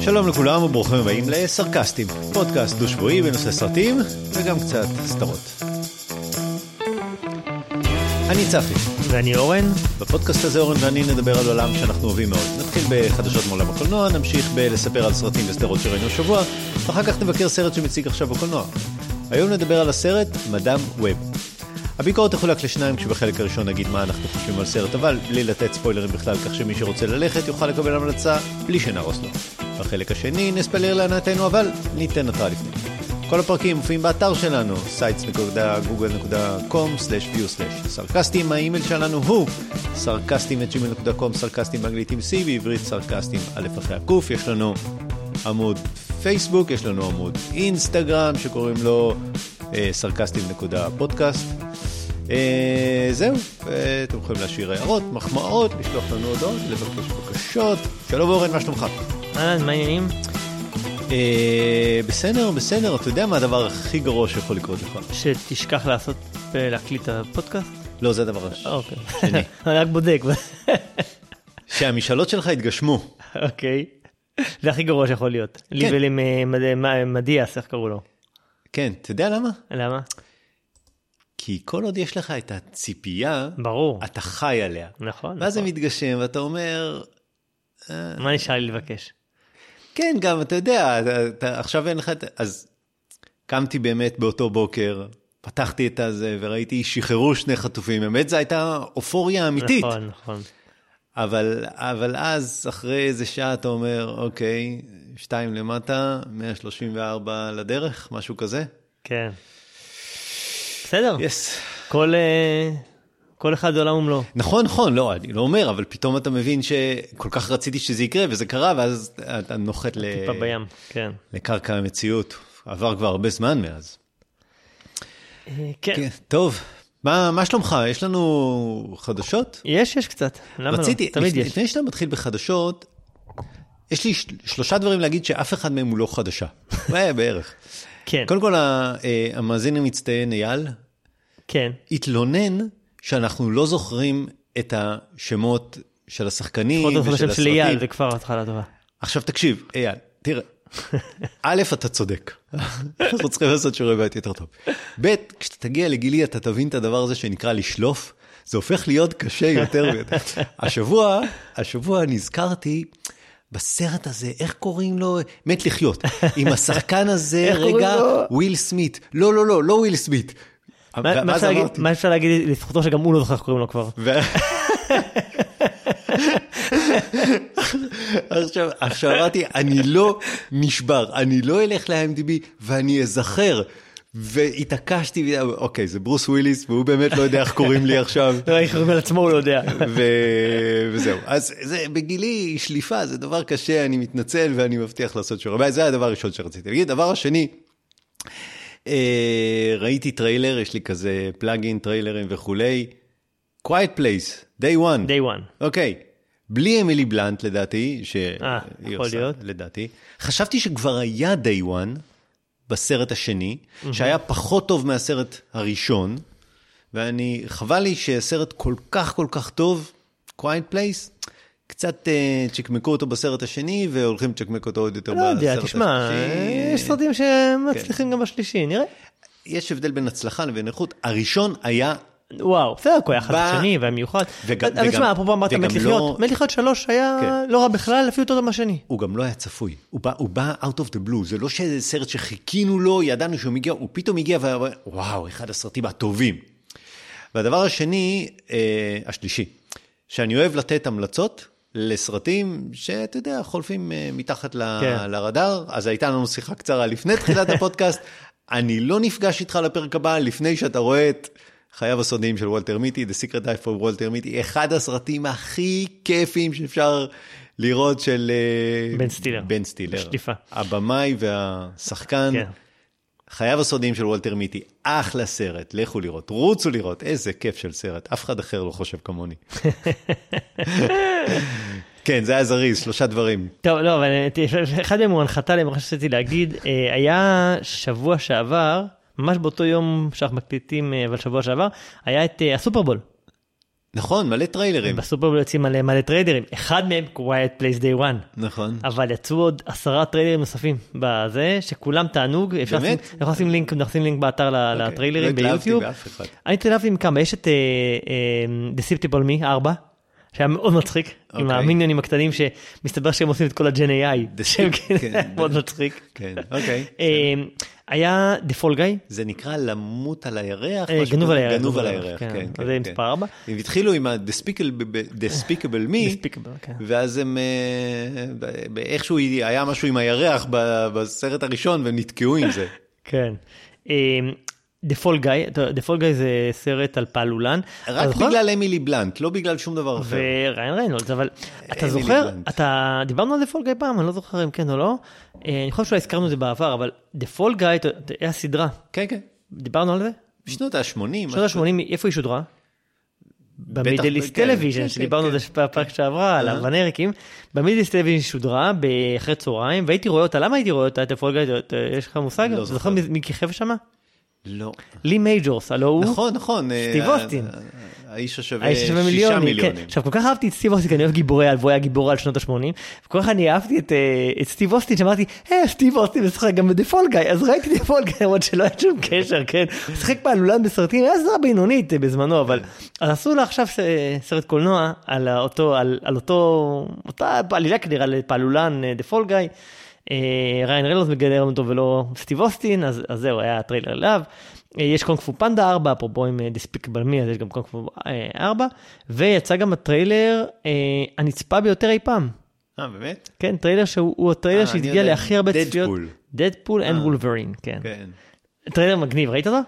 שלום לכולם וברוכים הבאים לסרקסטים, פודקאסט דו-שבועי בנושא סרטים וגם קצת סדרות. אני צפי, ואני אורן, בפודקאסט הזה אורן ואני נדבר על עולם שאנחנו אוהבים מאוד. נתחיל בחדשות מעולם הקולנוע, נמשיך בלספר על סרטים וסדרות שראינו השבוע, ואחר כך נבקר סרט שמציג עכשיו בקולנוע. היום נדבר על הסרט מדאם ווב. הביקורת תחולק לשניים כשבחלק הראשון נגיד מה אנחנו חושבים על סרט אבל בלי לתת ספוילרים בכלל כך שמי שרוצה ללכת יוכל לקבל המלצה בלי שנהרוס לו. בחלק השני נספלר להנאתנו אבל ניתן התראה לפני. כל הפרקים מופיעים באתר שלנו sites.google.com/view/סרקסטים האימייל שלנו הוא סרקסטים באנגלית עם C בעברית סרקסטים א' אחרי הקוף יש לנו עמוד פייסבוק יש לנו עמוד אינסטגרם שקוראים לו סרקסטים.פודקאסט אה, זהו, אה, אתם יכולים להשאיר הערות, מחמאות, לשלוח לנו הודעות, לבקש בקשות. שלום אורן, מה שלומך? אהלן, מה העניינים? אה, בסדר, בסדר, אתה יודע מה הדבר הכי גרוע שיכול לקרות לך? שתשכח לעשות, אה, להקליט את הפודקאסט? לא, זה הדבר השני. אוקיי. אני רק בודק. שהמשאלות שלך יתגשמו. אוקיי. זה הכי גרוע שיכול להיות. לי ולמדיאס, איך קראו לו? כן, אתה יודע למה? למה? כי כל עוד יש לך את הציפייה, ברור. אתה חי עליה. נכון. ואז זה נכון. מתגשם ואתה אומר, מה נשאר לי לבקש? כן, גם, אתה יודע, אתה, אתה, עכשיו אין לך את... אז קמתי באמת באותו בוקר, פתחתי את הזה וראיתי, שחררו שני חטופים. באמת זו הייתה אופוריה אמיתית. נכון, נכון. אבל, אבל אז, אחרי איזה שעה, אתה אומר, אוקיי, שתיים למטה, 134 לדרך, משהו כזה. כן. בסדר. יס. כל, אה, כל אחד עולם ומלואו. נכון, נכון, לא, אני לא אומר, אבל פתאום אתה מבין שכל כך רציתי שזה יקרה, וזה קרה, ואז אתה נוחת ל... טיפה בים, כן. לקרקע המציאות. עבר כבר הרבה זמן מאז. אה, כן. כן, טוב. מה, מה שלומך? יש לנו חדשות? יש, יש קצת. למה רציתי, לא? תמיד לפני, יש. לפני שאתה מתחיל בחדשות, יש לי של- שלושה דברים להגיד שאף אחד מהם הוא לא חדשה. אה, בערך. כן, קודם כל, אה, המאזין המצטיין אייל כן. התלונן שאנחנו לא זוכרים את השמות של השחקנים לפחות ושל השם של הסרטים. אייל זה כבר התחלה טובה. עכשיו תקשיב, אייל, תראה, א', אתה צודק, אנחנו צריכים לעשות שיעורי בית יותר טוב. ב', כשאתה תגיע לגילי אתה תבין את הדבר הזה שנקרא לשלוף, זה הופך להיות קשה יותר ויותר. השבוע, השבוע נזכרתי בסרט הזה, איך קוראים לו? מת לחיות. עם השחקן הזה, רגע? וויל סמית. לא, לא, לא, לא וויל סמית. מה- אפשר להגיד- לזכותו שגם הוא לא זוכר איך קוראים לו כבר. עכשיו, עכשיו אמרתי, אני לא נשבר, אני לא אלך ל-IMDb ואני אזכר. והתעקשתי, אוקיי, זה ברוס וויליס, והוא באמת לא יודע איך קוראים לי עכשיו. לא, איך קוראים על עצמו הוא לא יודע. וזהו. אז זה, בגילי שליפה זה דבר קשה, אני מתנצל ואני מבטיח לעשות שיעורי בית. זה הדבר הראשון שרציתי להגיד. דבר השני, אה, ראיתי טריילר, יש לי כזה plugin, טריילרים וכולי. Quiet Place, Day One. day one. אוקיי. בלי אמילי בלנט לדעתי, שהיא אה, יכול עושה, להיות. לדעתי. חשבתי שכבר היה Day One בסרט השני, שהיה פחות טוב מהסרט הראשון, ואני, חבל לי שסרט כל כך כל כך טוב, Quiet Place, קצת אה, צ'קמקו אותו בסרט השני, והולכים לצ'קמק אותו עוד יותר לא בסרט יודע, תשמע, השלישי. יש סרטים שמצליחים גם בשלישי, נראה. יש הבדל בין הצלחה לבין איכות. הראשון היה וואו, בסדר, הוא היה חדשני והיה מיוחד. וגם- אבל תשמע, אפרופו אמרת מת לא- לחיות, מת לחיות שלוש היה כן. לא רע בכלל, אפילו יותר טוב מהשני. הוא גם לא היה צפוי, הוא בא, out of the blue, זה לא שזה סרט שחיכינו לו, ידענו שהוא מגיע, הוא פתאום הגיע וואו, אחד הסרטים הטובים. והדבר השני, אה, השלישי, שאני אוהב לתת המלצות לסרטים שאתה יודע, חולפים אה, מתחת ל, כן. לרדאר, אז הייתה לנו שיחה קצרה לפני תחילת הפודקאסט, אני לא נפגש איתך לפרק הבא לפני שאתה רואה את חייו הסודיים של וולטר מיטי, The Secret Life of Walter Mitty, אחד הסרטים הכי כיפים שאפשר לראות של... אה, בן סטילר. בן סטילר. שטיפה. הבמאי והשחקן. כן. חייו הסודיים של וולטר מיטי, אחלה סרט, לכו לראות, רוצו לראות, איזה כיף של סרט, אף אחד אחר לא חושב כמוני. כן, זה היה זריז, שלושה דברים. טוב, לא, אבל אה, אחד מהם הוא הנחתה למה שרציתי להגיד, אה, היה שבוע שעבר ממש באותו יום שאנחנו מקליטים, אה, אבל שבוע שעבר, היה את אה, הסופרבול. נכון, מלא טריילרים. בסופרבול יוצאים מלא מלא טריילרים, אחד מהם quiet place day one. נכון. אבל יצאו עוד עשרה טריילרים נוספים בזה, שכולם תענוג. אפשר באמת? לשים- אנחנו נשים לינק, נשים לינק באתר ל- אוקיי. לטריילרים לא התלהבתי ביוטיוב. באף אחד. אני התלהבתי עם כמה, יש את אה, Deceptible Me 4, שהיה מאוד מצחיק, עם אוקיי. המיניונים הקטנים שמסתבר שהם עושים את כל הג'ן AI, שהם כן. היה מאוד מצחיק. כן, אוקיי. אה, היה The Fall Guy, זה נקרא למות על הירח? אה, גנוב? על הירח. גנוב על הירח, כן. כן, כן, זה כן. מספר 4. הם התחילו עם ה-Despicable Me, Despicable, כן. ואז הם, אה, איכשהו היה משהו עם הירח בסרט הראשון, והם נתקעו עם זה. כן. The Fall Guy, The Fall Guy זה סרט על פעלולן. רק זוכר? בגלל אמילי בלנט, לא בגלל שום דבר אחר. וריין ריינולדס, אבל אתה זוכר, בלנט. אתה, דיברנו על The Fall Guy פעם, אני לא זוכר אם כן או לא, אה, אני חושב שאולי הזכרנו את זה בעבר, אבל The Fall Guy היה סדרה, כן, כן. דיברנו על זה? בשנות ה-80. שנות ה-80, איפה היא שודרה? ב Middle East כן, Television, כן, שדיברנו על כן, זה בפרק שעברה, על אה. הוון אריקים, ב-Middle East Television שודרה באחרי צהריים, והייתי רואה אותה, למה הייתי רואה אותה, את ה-Fall Guy, יש לך מושג? לא זוכר. זוכר מי כיכב שם? לא. לי מייג'ורס, הלא הוא? נכון, נכון. אה, סטיב אוסטין. אה, האיש השווה האיש שווה שישה מיליונים, כן. עכשיו כל כך אהבתי את סטיב אוסטין, כי אני אוהב גיבורי על, והוא היה גיבור על שנות ה-80, וכל כך אני אהבתי את, אה, את סטיב אוסטין, שאמרתי, היי, סטיב אוסטין משחק גם ב-The Fall Guy, אז ראיתי The Fall Guy, למרות שלא היה שום קשר, כן, הוא שיחק פעלולן בסרטים, היה סדרה בינונית אה, בזמנו, אבל, אז עשו לה עכשיו סרט קולנוע על אותו, על, על אותו, אותה עלילה כנראה לפעלולן The Fall Guy. אה, ריין גוסלינג מגלם אותו ולא סטיב אוסטין, אז, אז זהו, היה טריילר אליו. אה, יש קונג פו פנדה 4, אפרופו עם Despicable Me, אז יש גם קונג פו 4, ויצא גם הטריילר אה, הנצפה ביותר אי פעם. אה, באמת? כן, טריילר שהוא הוא הטריילר אה, שהגיע להכי הרבה Deadpool. צפיות. Deadpool and אה. Wolverine, כן. כן. טריילר מגניב, ראית אותו?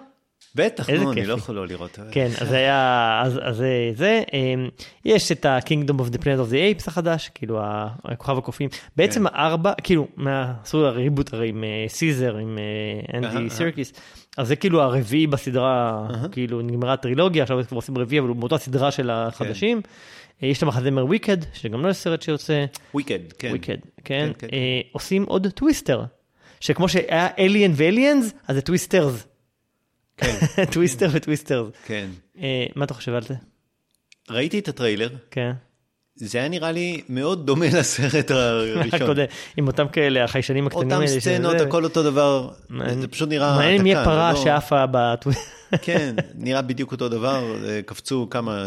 בטח, נו, אני. לא יכול לא לראות. כן, אז היה, אז, אז זה, אמ, יש את ה-Kingdom of the Planet of the Apes החדש, כאילו הכוכב הקופים, בעצם כן. הארבע, כאילו, עשו ה-reboot הרי עם אה, סיזר, עם אה, אהה, אנדי אהה. סירקיס, אז זה כאילו הרביעי בסדרה. כאילו, נגמרה הטרילוגיה, עכשיו כבר עושים רביעי, אבל הוא מאותה סדרה של החדשים. אה, יש את המחזמר Wicked, שגם לו יש סרט שיוצא, Wicked, כן. Wicked, כן, כן, כן. אה, עושים עוד Twister, שכמו שהיה אליאן ואליאנס, אז זה Twisters, כן, Twister ו-Twisters. כן. אה, מה אתה חושב על זה? ראיתי את הטריילר, כן. זה היה נראה לי מאוד דומה לסרט הראשון. עם אותם כאלה החיישנים הקטנים אותם האלה. סצנות, שזה- הכל אותו דבר, זה פשוט נראה מעניין אם יהיה פרה לא- שעפה בטוויט. כן, נראה בדיוק אותו דבר, אה, קפצו כמה,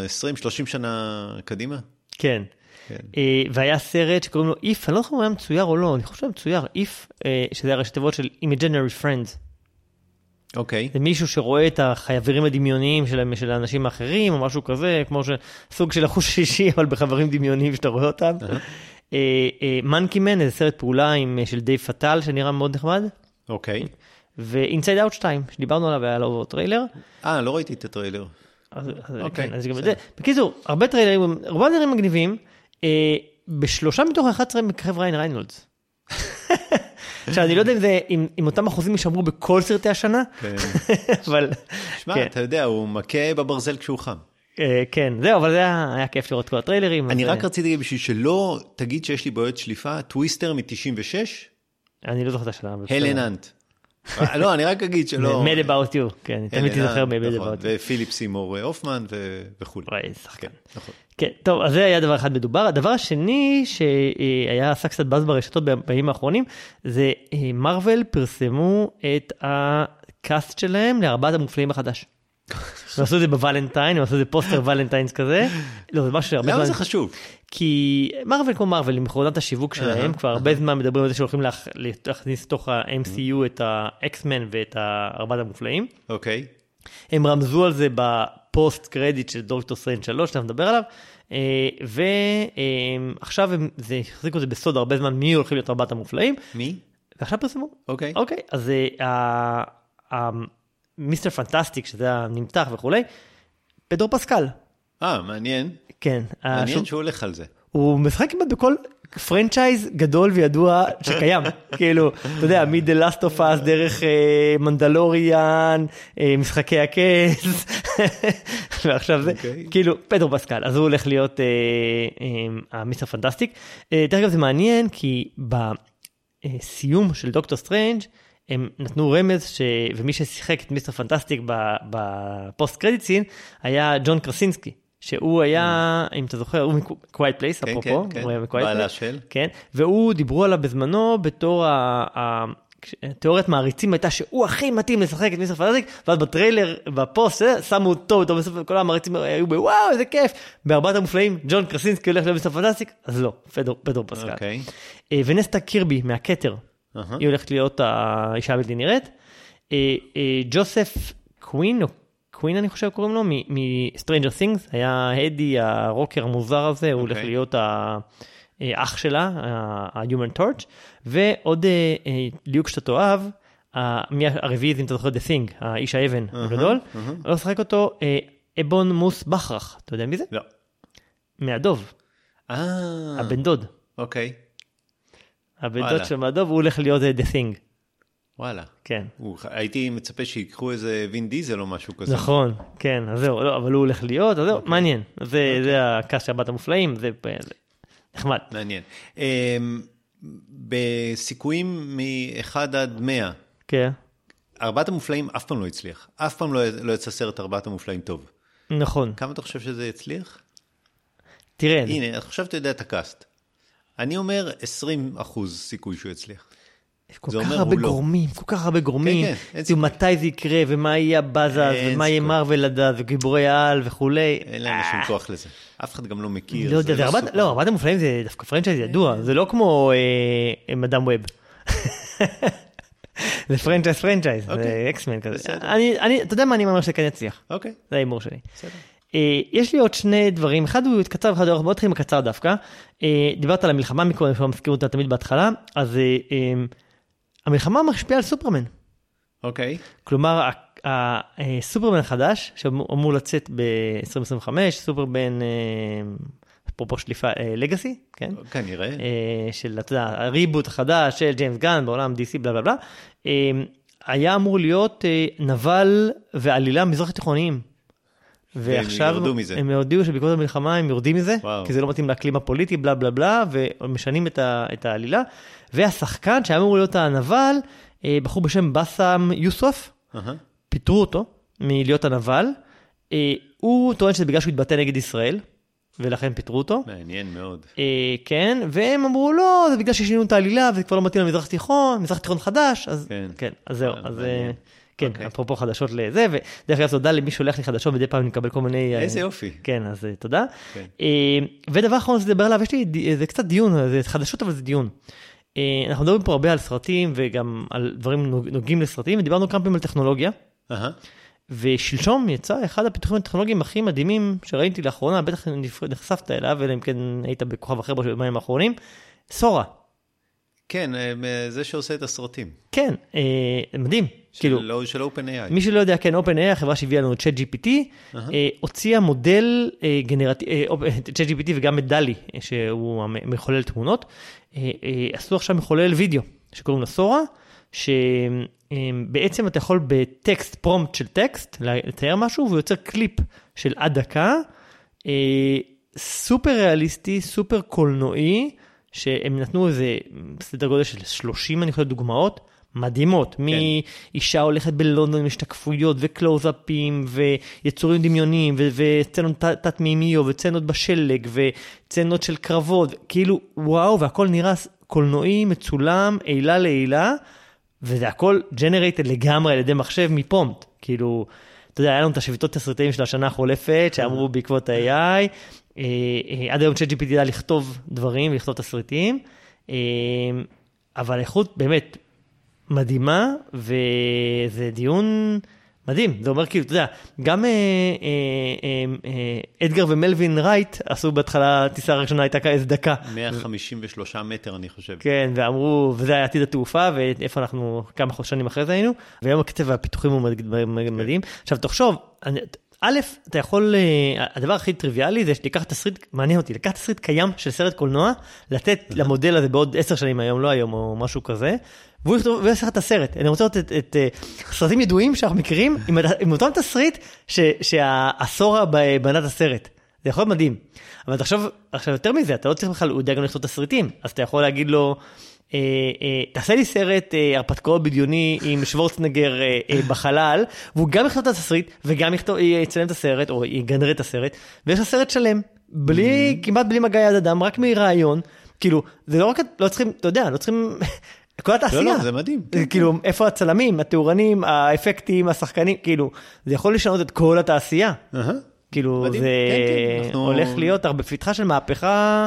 20-30 שנה קדימה. כן. כן. אה, והיה סרט שקוראים לו IF, אני לא זוכר אם הוא היה מצויר או לא, אני חושב שהוא מצויר, IF, אה, שזה היה ראשי תיבות של Imaginary Friends. אוקיי, זה מישהו שרואה את החברים הדמיוניים של, של האנשים האחרים, או משהו כזה, כמו סוג של החוש שישי, אבל בחברים דמיוניים שאתה רואה אותם. Monkey Man, איזה סרט פעולה עם, אה, של דייב פטל, שנראה מאוד נחמד. אוקיי. ו-Inside Out 2, שדיברנו עליו, היה לו טריילר. אה, לא ראיתי את הטריילר. אז, אז, אוקיי, כן, אז גם את. זה. בקיצור, הרבה טריילרים, רובם נראים מגניבים. אה, בשלושה מתוך 11 מככב ריין ריינולדס. עכשיו, אני לא יודע אם, זה, אם, אם אותם אחוזים יישמרו בכל סרטי השנה, כן. אבל שמע, כן, אתה יודע, הוא מכה בברזל כשהוא חם. אה, כן, זהו, אבל זה היה, היה כיף לראות כל הטריילרים. אני אז, רק אה, רציתי, בשביל שלא תגיד שיש לי בעיות שליפה, Twister מ-96, אני לא זוכר את השנה. אבל הלן. האנט. לא, אני רק אגיד שלא... Mad about you, כן, אני תמיד תיזכר מ-Mad נכון, about you. ופיליפ סימור הופמן ו- וכולי. וואי, שחקן. כן, נכון. כן, טוב, אז זה היה דבר אחד מדובר. הדבר השני שהיה עשה קצת באז ברשתות בימים האחרונים, זה אה, מארוול פרסמו את ה-cast שלהם לארבעת המופלאים החדש. הם עשו את זה בוולנטיין, הם עשו את זה פוסטר Valentine's כזה. לא, זה משהו שהרבה למה זמן... זה חשוב? כי מארוול כמו מארוול, עם מכונת השיווק שלהם, כבר הרבה זמן מדברים על זה שהולכים להכ- להכניס לתוך ה-MCU את ה-X-Men ואת הארבעת המופלאים. אוקיי. הם רמזו על זה בפוסט קרדיט של דוקטור סטריינג' 3, שאתה מדבר עליו, אה, ועכשיו הם זה, החזיקו את זה בסוד הרבה זמן, מי הולכים להיות ארבעת המופלאים, מי? ועכשיו פרסמו. אוקיי. אוקיי, אז אה, Mister Fantastic, שזה הנמתח וכולי, פדרו פסקל. אה, מעניין. כן, מעניין השום- שהוא הולך על זה. הוא משחק כמעט בכל franchise גדול וידוע שקיים. כאילו, אתה יודע, מ-The Last of Us דרך אה, מנדלוריאן, אה, משחקי הכס, ועכשיו זה, אוקיי. כאילו, פדרו פסקל, אז הוא הולך להיות אה, אה, ה-Mister Fantastic. אה, דרך אגב זה מעניין כי בסיום של דוקטור סטריינג', הם נתנו רמז, ש... ומי ששיחק את Mister Fantastic ב-post credit scene, היה ג'ון קרסינסקי. שהוא היה, אם אתה זוכר, הוא מ-Quiet Place, כן, אפרופו. כן, הוא היה כן, מ-Quiet בעלה Place. של. כן, והוא, דיברו עליו בזמנו בתור ה... ה... תיאוריית מעריצים הייתה שהוא הכי מתאים לשחק את Mister Fantastic, ואז בטריילר, ב-post, אה, שמו אותו, אותו בסוף, כל המעריצים היו בוואו, איזה כיף. בארבעת המופלאים, ג'ון קרסינסקי הולך להיות Mister Fantastic, אז לא, פדרו, פדרו פסקל. אוקיי. אה, ונסטה קירבי מהכתר, אהה. היא הולכת להיות האישה הבלתי נראית. אה, אה, ג'וסף קווין, או קווין אני חושב קוראים לו, מ-Stranger Things, היה אדי הרוקר המוזר הזה, הוא הולך אוקיי. להיות ה- אה, אח שלה, ה-Human Torch, ועוד ליהוק שאתה תאהב, הרביעי, אם אתה זוכר, The Thing, האיש האבן הגדול, הולך לשחק אותו אבון מוס בחרך, אתה יודע מי זה? לא. מהדוב, הבן דוד. אוקיי. הבן. דוד של מהדוב, הוא הולך להיות The Thing, וואלה. כן. הוא- הייתי מצפה שיקחו איזה וין דיזל או משהו כזה. נכון, כן, אז זהו, לא, אבל הוא הולך להיות, אז זהו, מעניין. זה זה הקאסט של ארבעת המופלאים, זה זה נחמד. מעניין. אמ, בסיכויים מ-1 עד 100, כן, ארבעת המופלאים אף פעם לא הצליח. אף פעם לא לא יצא סרט ארבעת המופלאים טוב. נכון. כמה אתה חושב שזה יצליח? תראה, הנה, עכשיו אתה יודע את הקאסט. אני אומר 20 אחוז סיכוי שהוא יצליח. כל כך הרבה לא. גורמים, כל כך הרבה גורמים. כן, אין כאילו, מתי זה יקרה, ומה יהיה הבאזה, ומה יהיה סיכוי. מרוויל לדעת, וגיבורי על וכולי. אין להם שום כוח לזה. אף אחד גם לא מכיר. לא יודע, זה ארבעת, סופר. לא, ארבעת המופלאים זה דווקא franchise ידוע, זה לא כמו אה, Madame Web. זה franchise franchise, זה אוקיי. X-Men כזה. בסדר. אני, אני- אתה יודע מה אני אומר שכן יצליח, אוקיי, זה ההימור שלי. בסדר. אה, יש לי עוד שני דברים, אחד הוא קצר ואחד הוא ארוך, בוא נתחיל עם הקצר דווקא. אה, דיברת על המלחמה מקודם, שאנחנו מזכירים אותה תמיד בהתחלה, אז אה, המלחמה משפיעה על סופרמן. אוקיי. כלומר, ה- ה- אה, סופרמן החדש, שאמור לצאת ב-2025, סופרמן, אפרופו שליפה, לגאסי, כן? כנראה. אה, של, אתה יודע, הריבוט החדש של ג'יימס גן בעולם DC, בלה בלה בלה, היה אמור להיות נבל ועלילה מזרח תיכוניים. ועכשיו מזה. הם הודיעו שבעקבות המלחמה הם יורדים מזה, וואו. כי זה לא מתאים לאקלים הפוליטי, בלה בלה בלה, ומשנים את, ה, את העלילה. והשחקן שהיה אמור להיות הנבל, אה, בחור בשם באסם יוסוף, אהה. פיטרו אותו מלהיות הנבל. אה, הוא טוען שזה בגלל שהוא התבטא נגד ישראל, ולכן פיטרו אותו. מעניין מאוד. אה, כן, והם אמרו לא, זה בגלל ששינו את העלילה וזה כבר לא מתאים למזרח תיכון, מזרח תיכון חדש, אז כן. כן, אז זהו, אז מעניין. כן, אוקיי. אפרופו חדשות לזה, ודרך אגב תודה למי שהולך לי חדשות, מדי פעם אני מקבל כל מיני... אה, איזה יופי. כן, אז אה, תודה. כן. אה, ודבר אחרון זה לדבר עליו, יש לי, זה קצת דיון, זה חדשות אבל זה דיון. אנחנו מדברים פה הרבה על סרטים וגם על דברים נוג- נוגעים לסרטים, ודיברנו כמה פעמים על טכנולוגיה. אהה. ושלשום יצא אחד הפיתוחים הטכנולוגיים הכי מדהימים שראיתי לאחרונה, בטח נחשפת אליו, אלא אם כן היית בכוכב אחר בימים האחרונים, סורה. כן, אה, זה שעושה את הסרטים. כן, אה, מדהים. כאילו, של- של OpenAI. מי שלא יודע, כן, OpenAI, החברה שהביאה לנו את ChatGPT, אה, הוציאה מודל גנרטיבי, ChatGPT וגם את DALL-E, שהוא מחולל תמונות, עשו עכשיו מחולל וידאו, שקוראים לו Sora, שבעצם אתה יכול בטקסט, prompt של טקסט, לתאר משהו, והוא יוצר קליפ של עד דקה, סופר ריאליסטי, סופר קולנועי, שהם נתנו איזה סדר גודל של 30, אני חושב, דוגמאות. מדהימות, מאישה הולכת בלונדון עם השתקפויות וקלוזאפים ויצורים דמיוניים ו- וסצנות תת-מימיות וסצנות בשלג וסצנות של קרבות, כאילו וואו, והכל נראה קולנועי, מצולם, עילה לעילה, וזה הכל ג'נרייטד לגמרי על ידי מחשב מפרומפט, כאילו, אתה יודע, היה לנו את השביתות תסריטאים של השנה החולפת, שאמרו בעקבות ה-AI, אה, אה, עד היום ChatGPT ידע לכתוב דברים ולכתוב תסריטים, אה, אבל איכות באמת מדהימה, וזה דיון מדהים, זה אומר כאילו, אתה יודע, גם אה, אה, אה, אה, אדגר ומלווין רייט עשו בהתחלה, טיסה ראשונה הייתה כאיזה דקה. 153 מטר, אני חושב. כן, ואמרו, וזה היה עתיד התעופה, ואיפה אנחנו כמה שנים אחרי זה היינו, והיום הקצב והפיתוחים הוא מד- מדהים. עכשיו תחשוב, אני- א', אתה יכול, אה, הדבר הכי טריוויאלי זה שתיקח תסריט, מעניין אותי, לקחת תסריט קיים של סרט קולנוע, לתת למודל הזה בעוד עשר שנים היום, לא היום או משהו כזה, והוא יכתוב, יעשה לך את הסרט. אני רוצה לראות את, את, אה, סרטים ידועים שאנחנו מכירים, עם, עם אותו תסריט ש- שהסורה ב- בנה את הסרט. זה יכול להיות מדהים. אבל תחשוב, עכשיו יותר מזה, אתה לא צריך בכלל, הוא יודע גם לכתוב תסריטים, אז אתה יכול להגיד לו, אה, אה, תעשה לי סרט אה, הרפתקאות בדיוני עם שוורצנגר אה, אה, בחלל, והוא גם יכתוב את התסריט וגם יכתוב, אה, יצלם את הסרט, או יגנר את הסרט, ויש לו סרט שלם, בלי, כמעט בלי מגע יד אדם, רק מרעיון. כאילו, זה לא רק, לא צריכים, אתה יודע, לא צריכים, כל התעשייה. לא, לא, זה מדהים. זה כאילו, איפה הצלמים, התאורנים, האפקטים, השחקנים, כאילו, זה יכול לשנות את כל התעשייה. כאילו, מדהים, זה כן, כן, אנחנו- הולך להיות הרבה בפתחה של מהפכה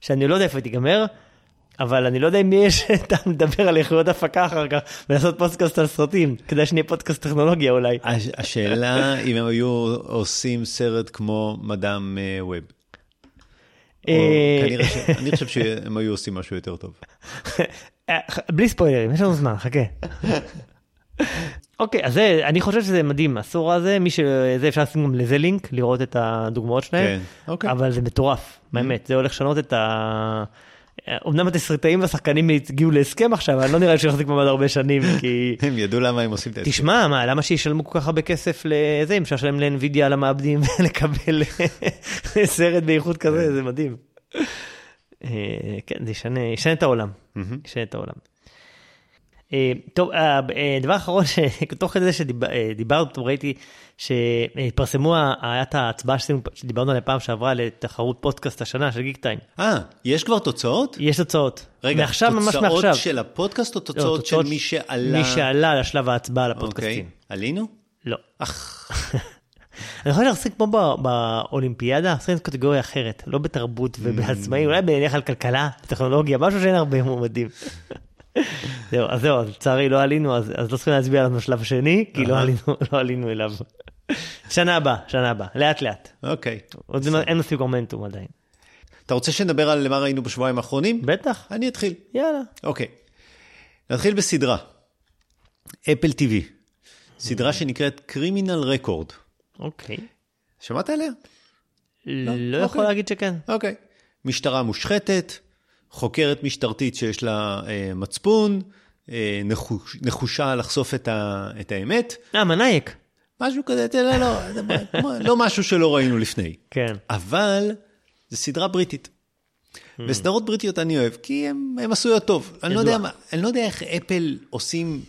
שאני לא יודע איפה תיגמר, אבל אני לא יודע אם יש טעם לדבר על איכויות הפקה אחר כך ולעשות פודקאסט על סרטים, כדאי שנהיה פודקאסט טכנולוגיה אולי. הש- השאלה אם הם היו עושים סרט כמו מדאם אה, ווב. או אה, כנראה ש... אני חושב שהם היו עושים משהו יותר טוב. אה, בלי ספוילרים, יש לנו זמן, חכה. אוקיי, אז זה, אני חושב שזה מדהים, הסור הזה, מי שזה אפשר לשים גם לזה לינק, לראות את הדוגמאות שלהם, כן, אוקיי. אבל זה מטורף, באמת, זה הולך לשנות את ה... אמנם התסריטאים והשחקנים הגיעו להסכם עכשיו, אבל לא נראה לי שיחזיק מעמד הרבה שנים, כי... הם ידעו למה הם עושים את ההסכם. תשמע, מה, למה שישלמו כל כך הרבה כסף לזה, אם אפשר לשלם לאנווידיה על המעבדים ולקבל סרט באיכות כזה, זה מדהים. אה, כן, זה ישנה את העולם, ישנה את העולם. אה, טוב, אה, אה, דבר אחרון, שתוך כדי שדיברנו, ראיתי שהתפרסמו, היה את ההצבעה שעשינו- שדיברנו עליה פעם שעברה לתחרות פודקאסט השנה של גיק טיים. אה, יש כבר תוצאות? יש תוצאות. רגע, מעכשיו, ממש מעכשיו. תוצאות של הפודקאסט או לא, תוצאות של מי שעלה? מי שעלה לשלב ההצבעה אוקיי, לפודקאסטים. עלינו? לא. אך, אני חושב להחזיק כמו בא- באולימפיאדה, עושים קטגוריה אחרת, לא בתרבות ובעצמאים, אולי בנלך על כלכלה, טכנולוגיה, משהו שאין הרבה מועמדים. זהו, אז זהו, אז לצערי לא עלינו, אז אז לא צריכים להצביע עליו בשלב השני, כי לא. עלינו- לא עלינו אליו. שנה הבאה, שנה הבאה, לאט לאט. אוקיי. עוד לא- אין מספיק מומנטום עדיין. אתה רוצה שנדבר על מה ראינו בשבועיים האחרונים? בטח, אני אתחיל. יאללה. אוקיי. נתחיל בסדרה. אפל TV. סדרה שנקראת קרימינל רקורד. אוקיי. שמעת עליה? לא יכול אוקיי. להגיד שכן. אוקיי. משטרה מושחתת, חוקרת משטרתית שיש לה אה, מצפון, אה, נחוש, נחושה לחשוף את, ה, את האמת, אה, מנאייק. משהו כזה, לא, לא, לא משהו שלא ראינו לפני. כן. אבל זו סדרה בריטית. Hmm. וסדרות בריטיות אני אוהב, כי הן עשויות טוב. אני לא. יודע, מה- אני לא יודע איך אפל עושים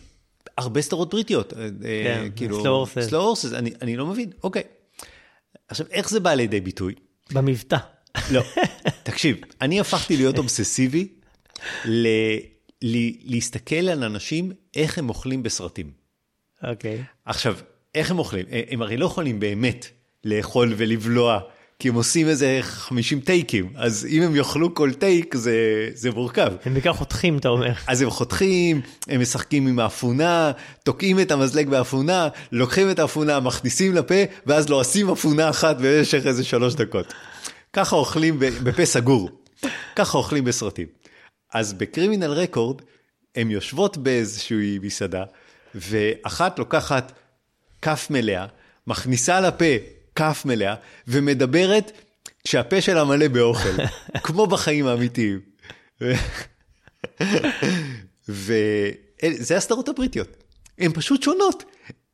הרבה סדרות בריטיות. אה, כן, כאילו, slow horses. slow horses, אני, אני לא מבין, אוקיי. עכשיו, איך זה בא לידי ביטוי? במבטא. לא, תקשיב, אני הפכתי להיות אובססיבי ל, ל, להסתכל על אנשים, איך הם אוכלים בסרטים. אוקיי. עכשיו, איך הם אוכלים? הם- הם הרי לא יכולים באמת לאכול ולבלוע, כי הם עושים איזה 50 טייקים, אז אם הם יאכלו כל טייק זה, זה מורכב. הם בעיקר חותכים, אתה אומר. אז הם חותכים, הם משחקים עם האפונה, תוקעים את המזלג באפונה, לוקחים את האפונה, מכניסים לפה, ואז לועסים אפונה אחת במשך איזה שלוש דקות. ככה אוכלים בפה סגור, ככה אוכלים בסרטים. אז בקרימינל רקורד, הן יושבות באיזושהי מסעדה, ואחת לוקחת כף מלאה, מכניסה לפה כף מלאה, ומדברת כשהפה שלה מלא באוכל, כמו בחיים האמיתיים. וזה הסדרות הבריטיות. הן פשוט שונות.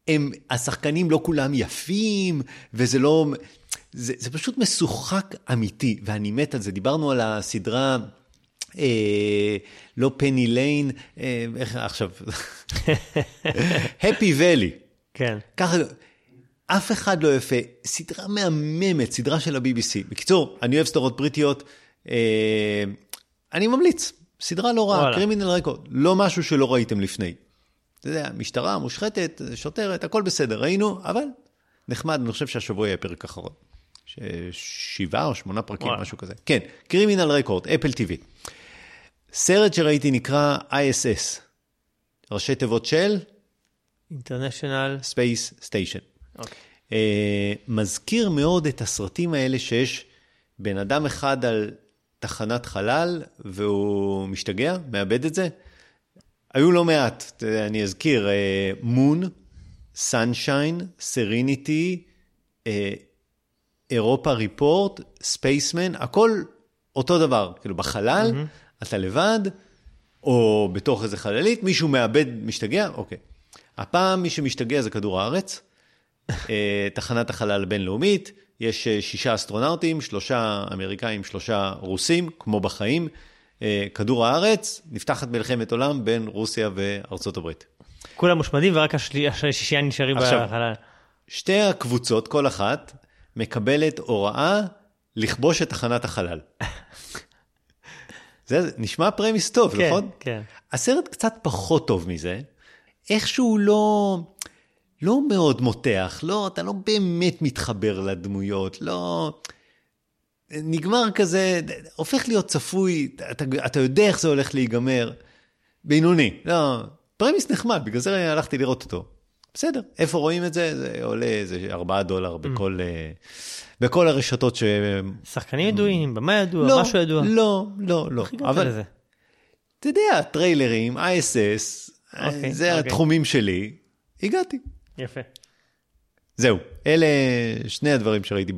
הם, השחקנים לא כולם יפים, וזה לא... זה, זה פשוט משוחק אמיתי, ואני מת על זה. דיברנו על הסדרה, אה, לא פני ליין, אה, איך עכשיו? הפי ואלי. כן. ככה, אף אחד לא יפה. סדרה מהממת, סדרה של ה-BBC. בקיצור, אני אוהב סדרות בריטיות, אה, אני ממליץ. סדרה לא רעה. קרימינל רקורד, לא משהו שלא ראיתם לפני. אתה יודע, משטרה, מושחתת, שוטרת, הכל בסדר, ראינו, אבל נחמד, אני חושב שהשבוע יהיה פרק אחרון. שבעה או שמונה פרקים, וואלה. משהו כזה. כן, קרימינל רקורד, אפל TV. סרט שראיתי נקרא ISS, ראשי תיבות של אינטרנשיונל. אוקיי. אה, מזכיר מאוד את הסרטים האלה שיש בן אדם אחד על תחנת חלל והוא משתגע, מאבד את זה. היו לא מעט, אני אזכיר, מון, סנשיין, סריניטי, אירופה ריפורט, ספייסמן, הכל אותו דבר, כאילו בחלל, mm-hmm. אתה לבד, או בתוך איזה חללית, מישהו מאבד, משתגע, אוקיי. הפעם מי שמשתגע זה כדור הארץ, אה, תחנת החלל הבינלאומית, יש אה, שישה אסטרונאוטים, שלושה אמריקאים, שלושה רוסים, כמו בחיים. אה, כדור הארץ, נפתחת מלחמת עולם בין רוסיה וארצות הברית. כולם מושמדים ורק השישייה נשארים. בחלל. שתי הקבוצות, כל אחת, מקבלת הוראה לכבוש את תחנת החלל. זה נשמע פרמיס טוב, כן, נכון? כן. הסרט קצת פחות טוב מזה, איכשהו לא, לא מאוד מותח, לא, אתה לא באמת מתחבר לדמויות, לא... נגמר כזה, הופך להיות צפוי, אתה, אתה יודע איך זה הולך להיגמר. בינוני, לא, פרמיס נחמד, בגלל זה הלכתי לראות אותו. בסדר, איפה רואים את זה? זה עולה איזה 4 דולר בכל, אה, בכל הרשתות ש... שחקנים ידועים, במה ידוע, לא, משהו ידוע. לא, לא, לא. איך הגעת אבל לזה? אתה יודע, טריילרים, ISS, אוקיי, זה אוקיי. התחומים שלי, הגעתי. יפה, זהו, אלה שני הדברים שראיתי.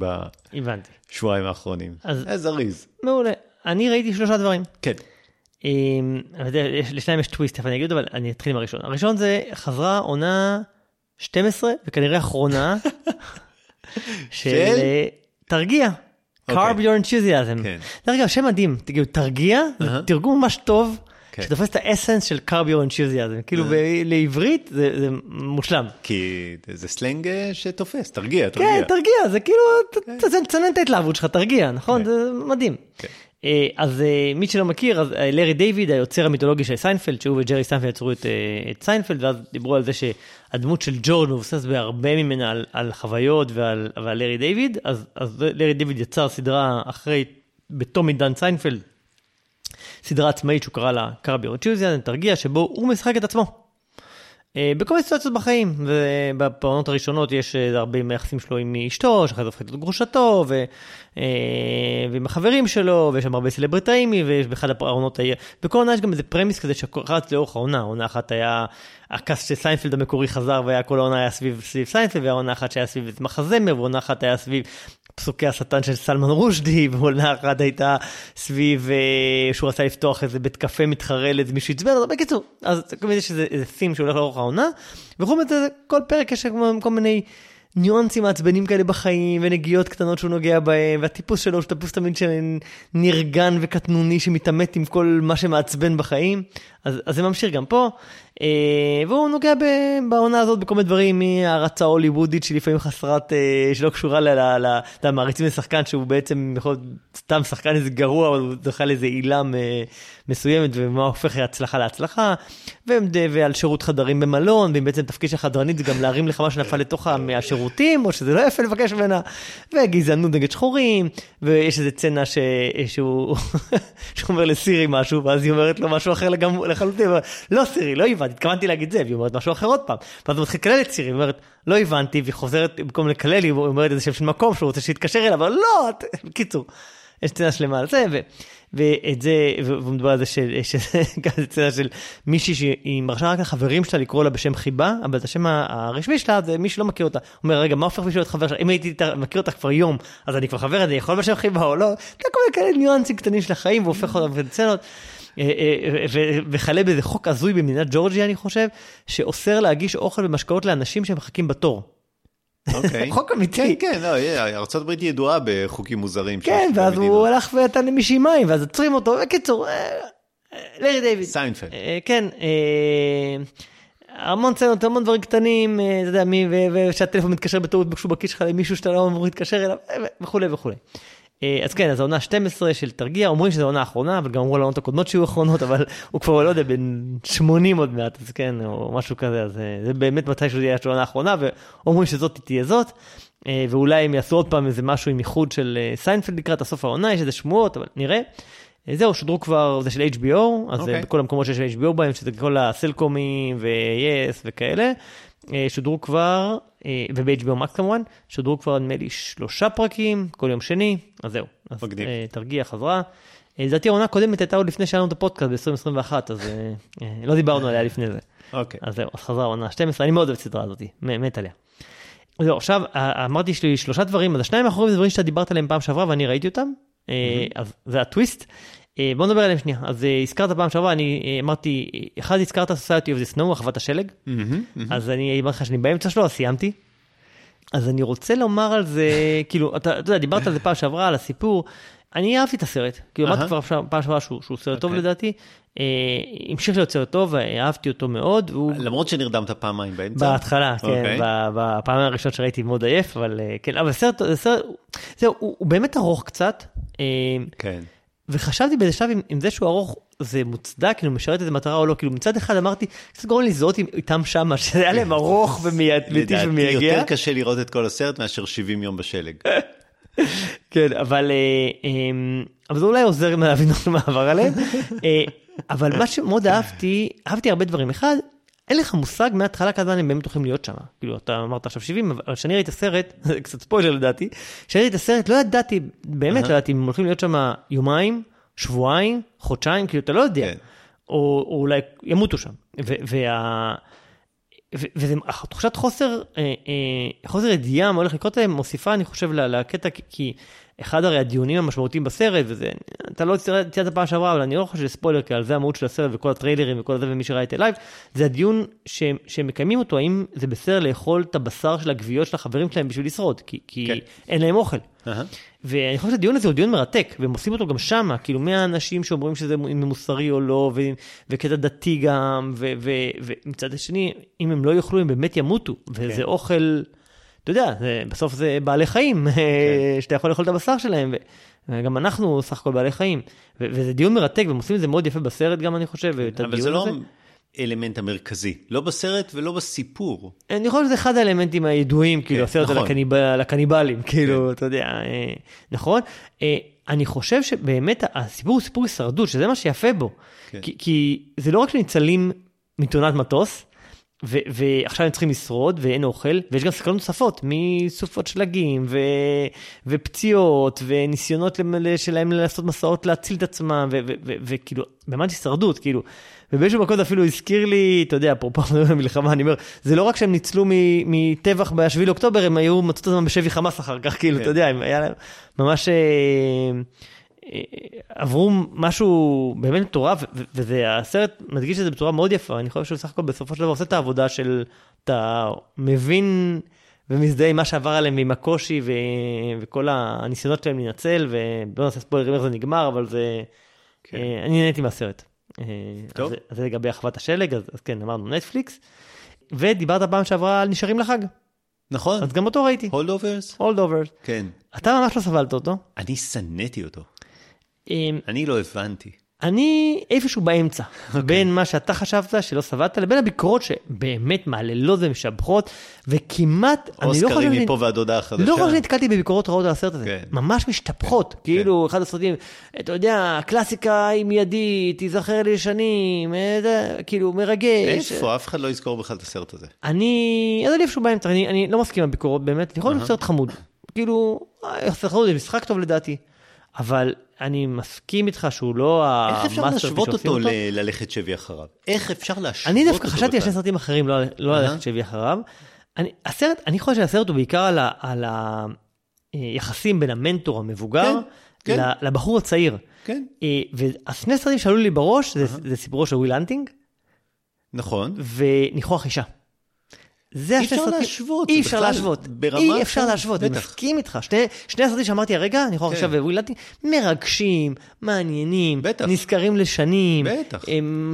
בשבועיים האחרונים. אז- אז זריז. מעולה. אני ראיתי שלושה דברים. כן. אמ, אני יודע, יש- לשניים יש טוויסט, תכף אני אגיד, אבל אני אתחיל עם הראשון. הראשון זה חזרה עונה 12, וכנראה אחרונה, של? אה, תרגיע. אוקיי. Curb Your Enthusiasm. כן. דרך אגב, שם מדהים, תגידו, תרגיע, זה. תרגום ממש טוב, כן. שתופס את ה essence של Curb Your Enthusiasm. כאילו אהה. ב- לעברית זה מושלם. כי זה סלנג אה, שתופס, תרגיע, תרגיע. כן, תרגיע, זה כאילו, ת- תצנן את ההתלהבות שלך, תרגיע, נכון? כן. זה מדהים. אה, אז אה, מי שלא מכיר, אז אה, לארי דיוויד, היוצר המיתולוגי של סיינפלד, שהוא וג'רי סיינפלד יצרו את, את סיינפלד, ואז דיברו על זה שהדמות של ג'ורג' מבוסס בהרבה ממנה על, על חוויות ועל, ועל לארי דיוויד, אז, אז לארי דיוויד יצר סדרה אחרי, בתום עידן סיינפלד, סדרה עצמאית שהוא קרא לה Curb Your Enthusiasm, תרגיע, שבו הוא משחק את עצמו. אה, בכל מיני סיטואציות בחיים, ובעונות הראשונות יש אה, הרבה מהיחסים שלו עם אשתו, שאחרי זה הופכת להיות גרושתו, ו, אה, ועם החברים שלו, ויש שם הרבה סלבריטאים, ויש באחד העונות, היה- בכל עונה יש גם איזה premise כזה שרץ לאורך העונה, עונה אחת היה, הקאסט של סיינפלד המקורי חזר, וכל העונה היה סביב, סביב סיינפלד, ועונה אחת שהיה סביב מחזמר, ועונה אחת היה סביב פסוקי השטן של סלמן רושדי, ועונה אחת הייתה סביב אה, שהוא רצה לפתוח איזה בית קפה מתחרה לאיזה מישהו עצבן אותו, בקיצור, אז תמיד יש איזה סים שהולך לאורך העונה, וחוץ מזה כל פרק יש כל מיני ניואנסים מעצבנים כאלה בחיים, ונגיעות קטנות שהוא נוגע בהם, והטיפוס שלו שהוא טיפוס תמיד שנרגן וקטנוני שמתעמת עם כל מה שמעצבן בחיים, אז, אז זה ממשיך גם פה, והוא נוגע ב, בעונה הזאת בכל מיני דברים, מהערצה הוליוודית שלפעמים חסרת, אה, שלא קשורה ל- ל- למעריצים לשחקן שהוא בעצם יכול להיות סתם שחקן איזה גרוע, אבל הוא זכה לאיזה עילה אה, מסוימת, ומה הופך הצלחה להצלחה, ועל ועל שירות חדרים במלון, ואם בעצם תפקיד של חדרנית זה גם להרים לך מה שנפל לתוך ה- מהשירותים, או שזה לא יפה לבקש ממנה, וגזענות נגד שחורים, ויש איזה צנע ש... שהוא שהוא אומר לסירי משהו, ואז היא אומרת לו משהו אחר לגמרי, לחלוטין, לא סירי, לא הבנתי, התכוונתי להגיד זה, והיא אומרת משהו אחר עוד פעם, ואז הוא מתחיל לקלל את סירי, היא אומרת, לא הבנתי, והיא חוזרת, במקום לקלל, היא אומרת איזה שם של מקום שהוא רוצה שיתקשר אליו, אבל לא, את- בקיצור, יש סצנה שלמה על זה, ו... ואת זה, והוא מדבר על זה שזה גם סצנה של מישהי שהיא מרשה רק לחברים שלה לקרוא לה בשם חיבה, אבל את השם הרשמי שלה זה מי שלא מכיר אותה. הוא אומר, רגע, מה הופך מישהו להיות חבר שלה? אם הייתי מכיר אותה כבר יום, אז אני כבר חבר, אני יכול בשם חיבה או לא? זה כל מיני כאלה ניואנסים קטנים של החיים, והוא הופך אותם לסצנות. אה, אה, וכלה באיזה חוק הזוי במדינת ג'ורג'יה, אני חושב, שאוסר להגיש אוכל ומשקאות לאנשים שמחכים בתור. אוקיי. חוק אמיתי. כן, כן, לא, ארה"ב ידועה בחוקים מוזרים. כן, ואז. הוא הלך ונתן למישהי מים, ואז עוצרים אותו, בקיצור, אה, אה, לארי דיוויד. סיינפלד. אה, כן, אה, המון סצנות, המון דברים קטנים, אה, אתה יודע, מי, ושהטלפון מתקשר בטעות כשהוא בכיס שלך למישהו שאתה לא אמור להתקשר אליו, אה, וכולי וכולי. אה, אז כן, אז העונה 12 של תרגיע, אומרים שזו העונה האחרונה, אבל גם אמרו על העונות הקודמות שיהיו אחרונות, אבל הוא כבר לא יודע, בן 80 עוד מעט, אז כן, או משהו כזה, אז אה, זה באמת מתי שזה יהיה העונה האחרונה, ואומרים שזאת תהיה זאת, אה, ואולי הם יעשו עוד פעם איזה משהו עם איחוד של סיינפלד לקראת הסוף העונה, יש איזה שמועות, אבל נראה. אה, זהו, שודרו כבר, זה של HBO, אז אוקיי. okay. בכל המקומות שיש HBO בהם, שזה כל הסלקומים ו-yes וכאלה, שודרו כבר, וב-HBO Max כמובן, שודרו כבר נדמה לי שלושה פרקים, כל יום שני, אז זהו. אז מגניב. אה, תרגיע חזרה. אה, לדעתי העונה הקודמת הייתה עוד לפני שהיה לנו את הפודקאסט ב-2021, אז אה, לא דיברנו עליה לפני זה. אוקיי. אז זהו, אז חזרה העונה 12, אני מאוד אוהב את הסדרה הזאת, מת עליה. זהו, עכשיו, אמרתי יש לי שלושה דברים, אז השניים האחרונים זה דברים שאתה דיברת עליהם פעם שעברה ואני ראיתי אותם, אז זה הטוויסט. אה, בוא נדבר עליהם שנייה, אז אה, הזכרת פעם שעברה, אני אה, אמרתי, אחד הזכרת Society of the Snow, אחוות השלג. אז אני אמרתי לך שאני באמצע שלו, אז סיימתי. אז אני רוצה לומר על זה, כאילו, אתה, אתה יודע, דיברת על זה פעם שעברה, על הסיפור. אני אהבתי את הסרט, כאילו אמרתי. כבר פעם שעברה שהוא שהוא סרט טוב אוקיי. לדעתי, אה, המשיך להיות סרט טוב, אהבתי אותו מאוד, והוא למרות שנרדמת פעמיים באמצע. בהתחלה, כן, אוקיי. ב- בפעם הראשונה שראיתי מאוד עייף, אבל כן, אבל הסרט, הסרט, זהו, הוא הוא באמת ארוך קצת, כן. וחשבתי באיזה שלב אם, אם זה שהוא ארוך זה מוצדק, כאילו משרת איזה מטרה או לא, כאילו מצד אחד אמרתי, קצת גורם עם- איתם שמה, שזה היה להם ארוך ומייטיב לדעתי ומייגע. יותר קשה לראות את כל הסרט מאשר 70 יום בשלג. כן, אבל, אה, אה, אבל זה אולי עוזר להבין איך מעבר עליהם. אה, אבל מה שמאוד אהבתי, אהבתי הרבה דברים. אחד, אין לך מושג מההתחלה כמה זמן הם באמת הולכים להיות שם. כאילו, אתה אמרת עכשיו 70, אבל כשאני ראיתי את הסרט, זה קצת ספוילר לדעתי, כשאני ראיתי את הסרט לא ידעתי, באמת לא ידעתי אם הם הולכים להיות שם יומיים, שבועיים, חודשיים, כאילו, אתה לא יודע. כן. או, או אולי ימותו שם. ו- וה... ו- וזה תחושת חוסר, אה, אה, חוסר ידיעה מה הולך לקרות להם, מוסיפה אני חושב לקטע, כי אחד הרי הדיונים המשמעותיים בסרט, וזה, אתה לא ציינת ציינת פעם שעברה, אבל אני לא חושב שזה ספוילר, כי על זה המהות של הסרט וכל הטריילרים וכל זה, ומי שראה את ה live, זה הדיון שהם, שהם מקיימים אותו, האם זה בסדר לאכול את הבשר של הגוויות של החברים שלהם בשביל לשרוד, כי, כי כן. אין להם אוכל. אהה. ואני חושב שהדיון הזה הוא דיון מרתק, והם עושים אותו גם שמה, כאילו מהאנשים שאומרים שזה מוסרי או לא, ו- וקטע דתי גם, ומצד השני, אם הם לא יאכלו, הם באמת ימותו, וזה כן. אוכל, אתה יודע, זה, בסוף זה בעלי חיים, כן. שאתה יכול לאכול את הבשר שלהם, וגם אנחנו סך הכל בעלי חיים, ו- וזה דיון מרתק, והם עושים את זה מאוד יפה בסרט גם, אני חושב, ואת אבל הדיון זה לא הזה. האלמנט המרכזי, לא בסרט ולא בסיפור. אני חושב שזה אחד האלמנטים הידועים, כאילו, הסרט על נכון. הקניב- על הקניבלים, כאילו, אתה יודע, אה, נכון? אה, אני חושב שבאמת הסיפור הוא סיפור הישרדות, שזה מה שיפה בו. כן. כי- כי זה לא רק שניצלים מתאונת מטוס, ו- ועכשיו הם צריכים לשרוד ואין אוכל, ויש גם סכנות נוספות, מסופות שלגים, ו- ופציעות, וניסיונות שלהם לעשות מסעות להציל את עצמם, ו- ו- ו- וכאילו, באמת הישרדות, כאילו. ובאיזשהו מקום זה אפילו הזכיר לי, אתה יודע, אפרופו המלחמה, אני אומר, זה לא רק שהם ניצלו מטבח ב-7 לאוקטובר, הם היו, מצאו את עצמם בשבי חמאס אחר כך, כאילו, כן. אתה יודע, הם היה להם ממש... עברו משהו באמת מטורף, ו- וזה, הסרט מדגיש את זה בצורה מאוד יפה, אני חושב שהוא בסך הכל בסופו של דבר עושה את העבודה של, אתה מבין ומזדהה עם מה שעבר עליהם ועם הקושי ו- וכל הניסיונות שלהם להינצל, ולא נעשה ספוילרים איך זה נגמר, אבל זה, כן. אה, אני נהניתי מהסרט. אה, טוב. אז זה- אז זה לגבי אחוות השלג, אז, אז כן, אמרנו נטפליקס, ודיברת פעם שעברה על נשארים לחג, נכון, אז גם אותו ראיתי, Holdovers? Holdover. כן. אתה ממש לא סבלת אותו. אני שנאתי אותו, אני לא הבנתי. אני איפשהו באמצע, אוקיי. בין מה שאתה חשבת שלא סבלת לבין הביקורות שבאמת מהללות ומשבחות, וכמעט, אני לא חושב, אוסקרים מפה ועד הודעה חדשה. לא חושב שנתקלתי בביקורות רעות על הסרט הזה, כן. ממש משתפכות, כאילו אחד הסרטים, אתה יודע, קלאסיקה מיידית, תיזכר לי לשנים, אה, זה, כאילו מרגש. איפה? אף אחד לא יזכור בכלל את הסרט הזה. אני, אז אני איפשהו באמצע, אני, אני לא מסכים עם הביקורות באמת, אני יכול להיות סרט חמוד. כאילו, אה, סרט חמוד זה משחק טוב לדעתי, אבל אני מסכים איתך שהוא לא איך אפשר ה masterpiece להשוות אותו ל- ללכת שבי אחריו? איך אפשר להשוות אני אותו דווקא חשבתי על שני? סרטים אחרים, לא, לא. ללכת שבי אחריו. אני, הסרט, אני חושב שהסרט הוא בעיקר על, היחסים בין המנטור המבוגר כן, כן. לבחור הצעיר. כן, אה, והשני סרטים שעלו לי בראש זה, זה סיפורו של וויל הנטינג נכון. וניחוח אישה. זה אי השני אפשר סרטים- להשוות, אי אפשר להשוות, אי אפשר להשוות, אני. מסכים איתך. שני, הסרטים שאמרתי הרגע, ניחוח כן. אישה וויל הנטינג, מרגשים, מעניינים. נזכרים לשנים,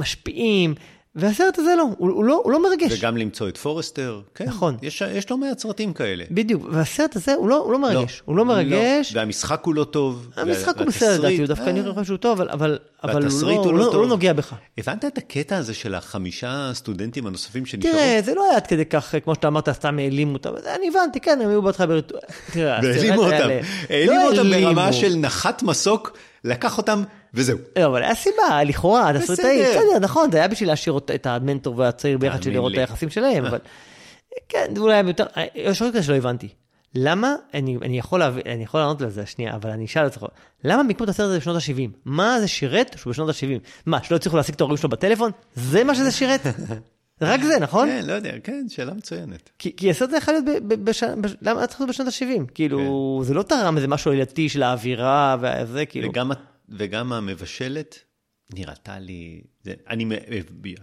משפיעים, והסרט הזה לא, הוא, הוא לא, הוא לא מרגש. וגם למצוא את פורסטר. כן, נכון. יש, יש לא מעט סרטים כאלה. בדיוק, והסרט הזה הוא לא, הוא לא מרגש, הוא לא מרגש. והמשחק הוא לא טוב. המשחק הוא בסדר לדעתי, הוא דווקא אה, נראה לך שהוא טוב, אבל, אבל, אבל הוא, לא, הוא לא לא, הוא לא. נוגע בך. הבנת את הקטע הזה של החמישה סטודנטים הנוספים שנשארו? תראה, זה לא היה עד כדי כך, כמו שאתה אמרת, סתם העלימו אותם, אני הבנתי, כן, הם היו בהתחלה בריטואל. הסרט אותם. העלימו לא אותם ברמה העלימו. של נחת מסוק, לקח אותם, וזהו. לא, אבל היה סיבה, לכאורה, התסריטאי, בסדר. נכון, זה היה בשביל להשאיר את המנטור והצעיר ביחד, של לראות את. היחסים שלהם, אבל... כן, זה אולי יותר... יש עוד כזה שלא הבנתי. למה, אני, אני, יכול להבין, אני יכול לענות לזה שנייה, אבל אני אשאל אותך, למה מיקמו את הסרט הזה בשנות ה-70? מה זה שירת שהוא בשנות ה-70? מה, שלא הצליחו להשיג את ההורים שלו בטלפון? זה מה שזה שירת? רק זה, נכון? כן, לא יודע, כן, שאלה מצוינת. כי, כי הסרט הזה יכול להיות, ב, ב, בש, בש, למה היה צריך להיות בשנות ה-70? כאילו, זה לא תרם איזה משהו עלייתי של האווירה וזה, כאילו. וגם, וגם המבשלת נראתה לי, זה, אני, מ-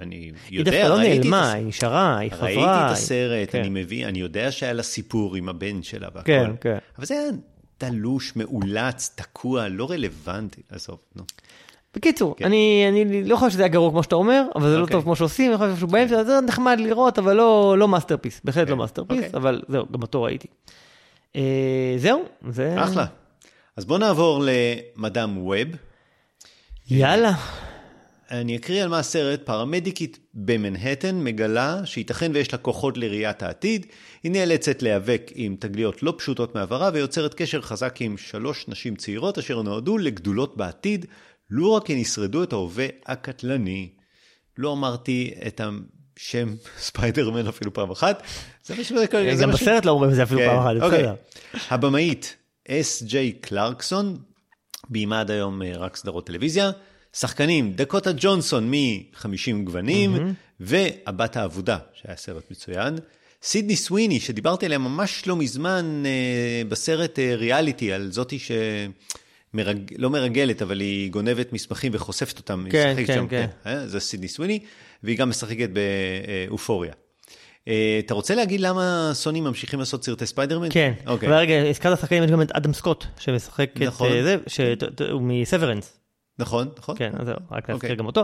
אני היא יודע, דווקא לא ראיתי את נעלמה, הס- היא נשארה, היא חזרה. ראיתי את הסרט, כן. אני מבין, אני יודע שהיה לה סיפור עם הבן שלה והכל. כן, כן. אבל זה היה תלוש, מאולץ, תקוע, לא רלוונטי. עזוב, נו. בקיצור, אני, אני לא חושב שזה היה גרוע כמו שאתה אומר, אבל זה לא אוקיי. טוב כמו שעושים, אני חושב שהוא באמצע, זה נחמד לראות, אבל לא, לא masterpiece, בהחלט לא masterpiece, אוקיי. אבל זהו, גם אותו ראיתי. אה, זהו, זה... אחלה. אז בוא נעבור למדאם ווב. יאללה. אני אקריא על מה הסרט, פרמדיקית במנהטן מגלה שייתכן ויש לה כוחות לראיית העתיד, היא נאלצת להיאבק עם תגליות לא פשוטות מעברה ויוצרת קשר חזק עם שלוש נשים צעירות אשר נועדו לגדולות בעתיד, לו רק הן ישרדו את ההווה הקטלני. לא אמרתי את השם ספיידרמן אפילו פעם אחת, זה מה זה גם ש- בסרט לא אומרים את זה אפילו כן, פעם אחת, אוקיי. בסדר. הבמאית אס ג'יי קלרקסון, ביימה עד היום אה, רק סדרות טלוויזיה. שחקנים, דקוטה ג'ונסון מ-50 גוונים, והבת האבודה, שהיה סרט מצוין. סידני סוויני, שדיברתי עליה ממש לא מזמן אה, בסרט אה, ריאליטי, על זאתי שמרג... לא מרגלת, אבל היא גונבת מסמכים וחושפת אותם. כן, כן, שם, כן. אה, זה סידני סוויני, והיא גם משחקת באופוריה. אה, אתה רוצה להגיד למה סוני ממשיכים לעשות סרטי ספיידרמן? כן, אוקיי. ורגע, הזכרת שחקנים, יש גם את אדם סקוט, שמשחק את נכון. אה, זה, שהוא מ-Severance. נכון, נכון. כן, אז זהו, רק להזכיר אוקיי. גם אותו.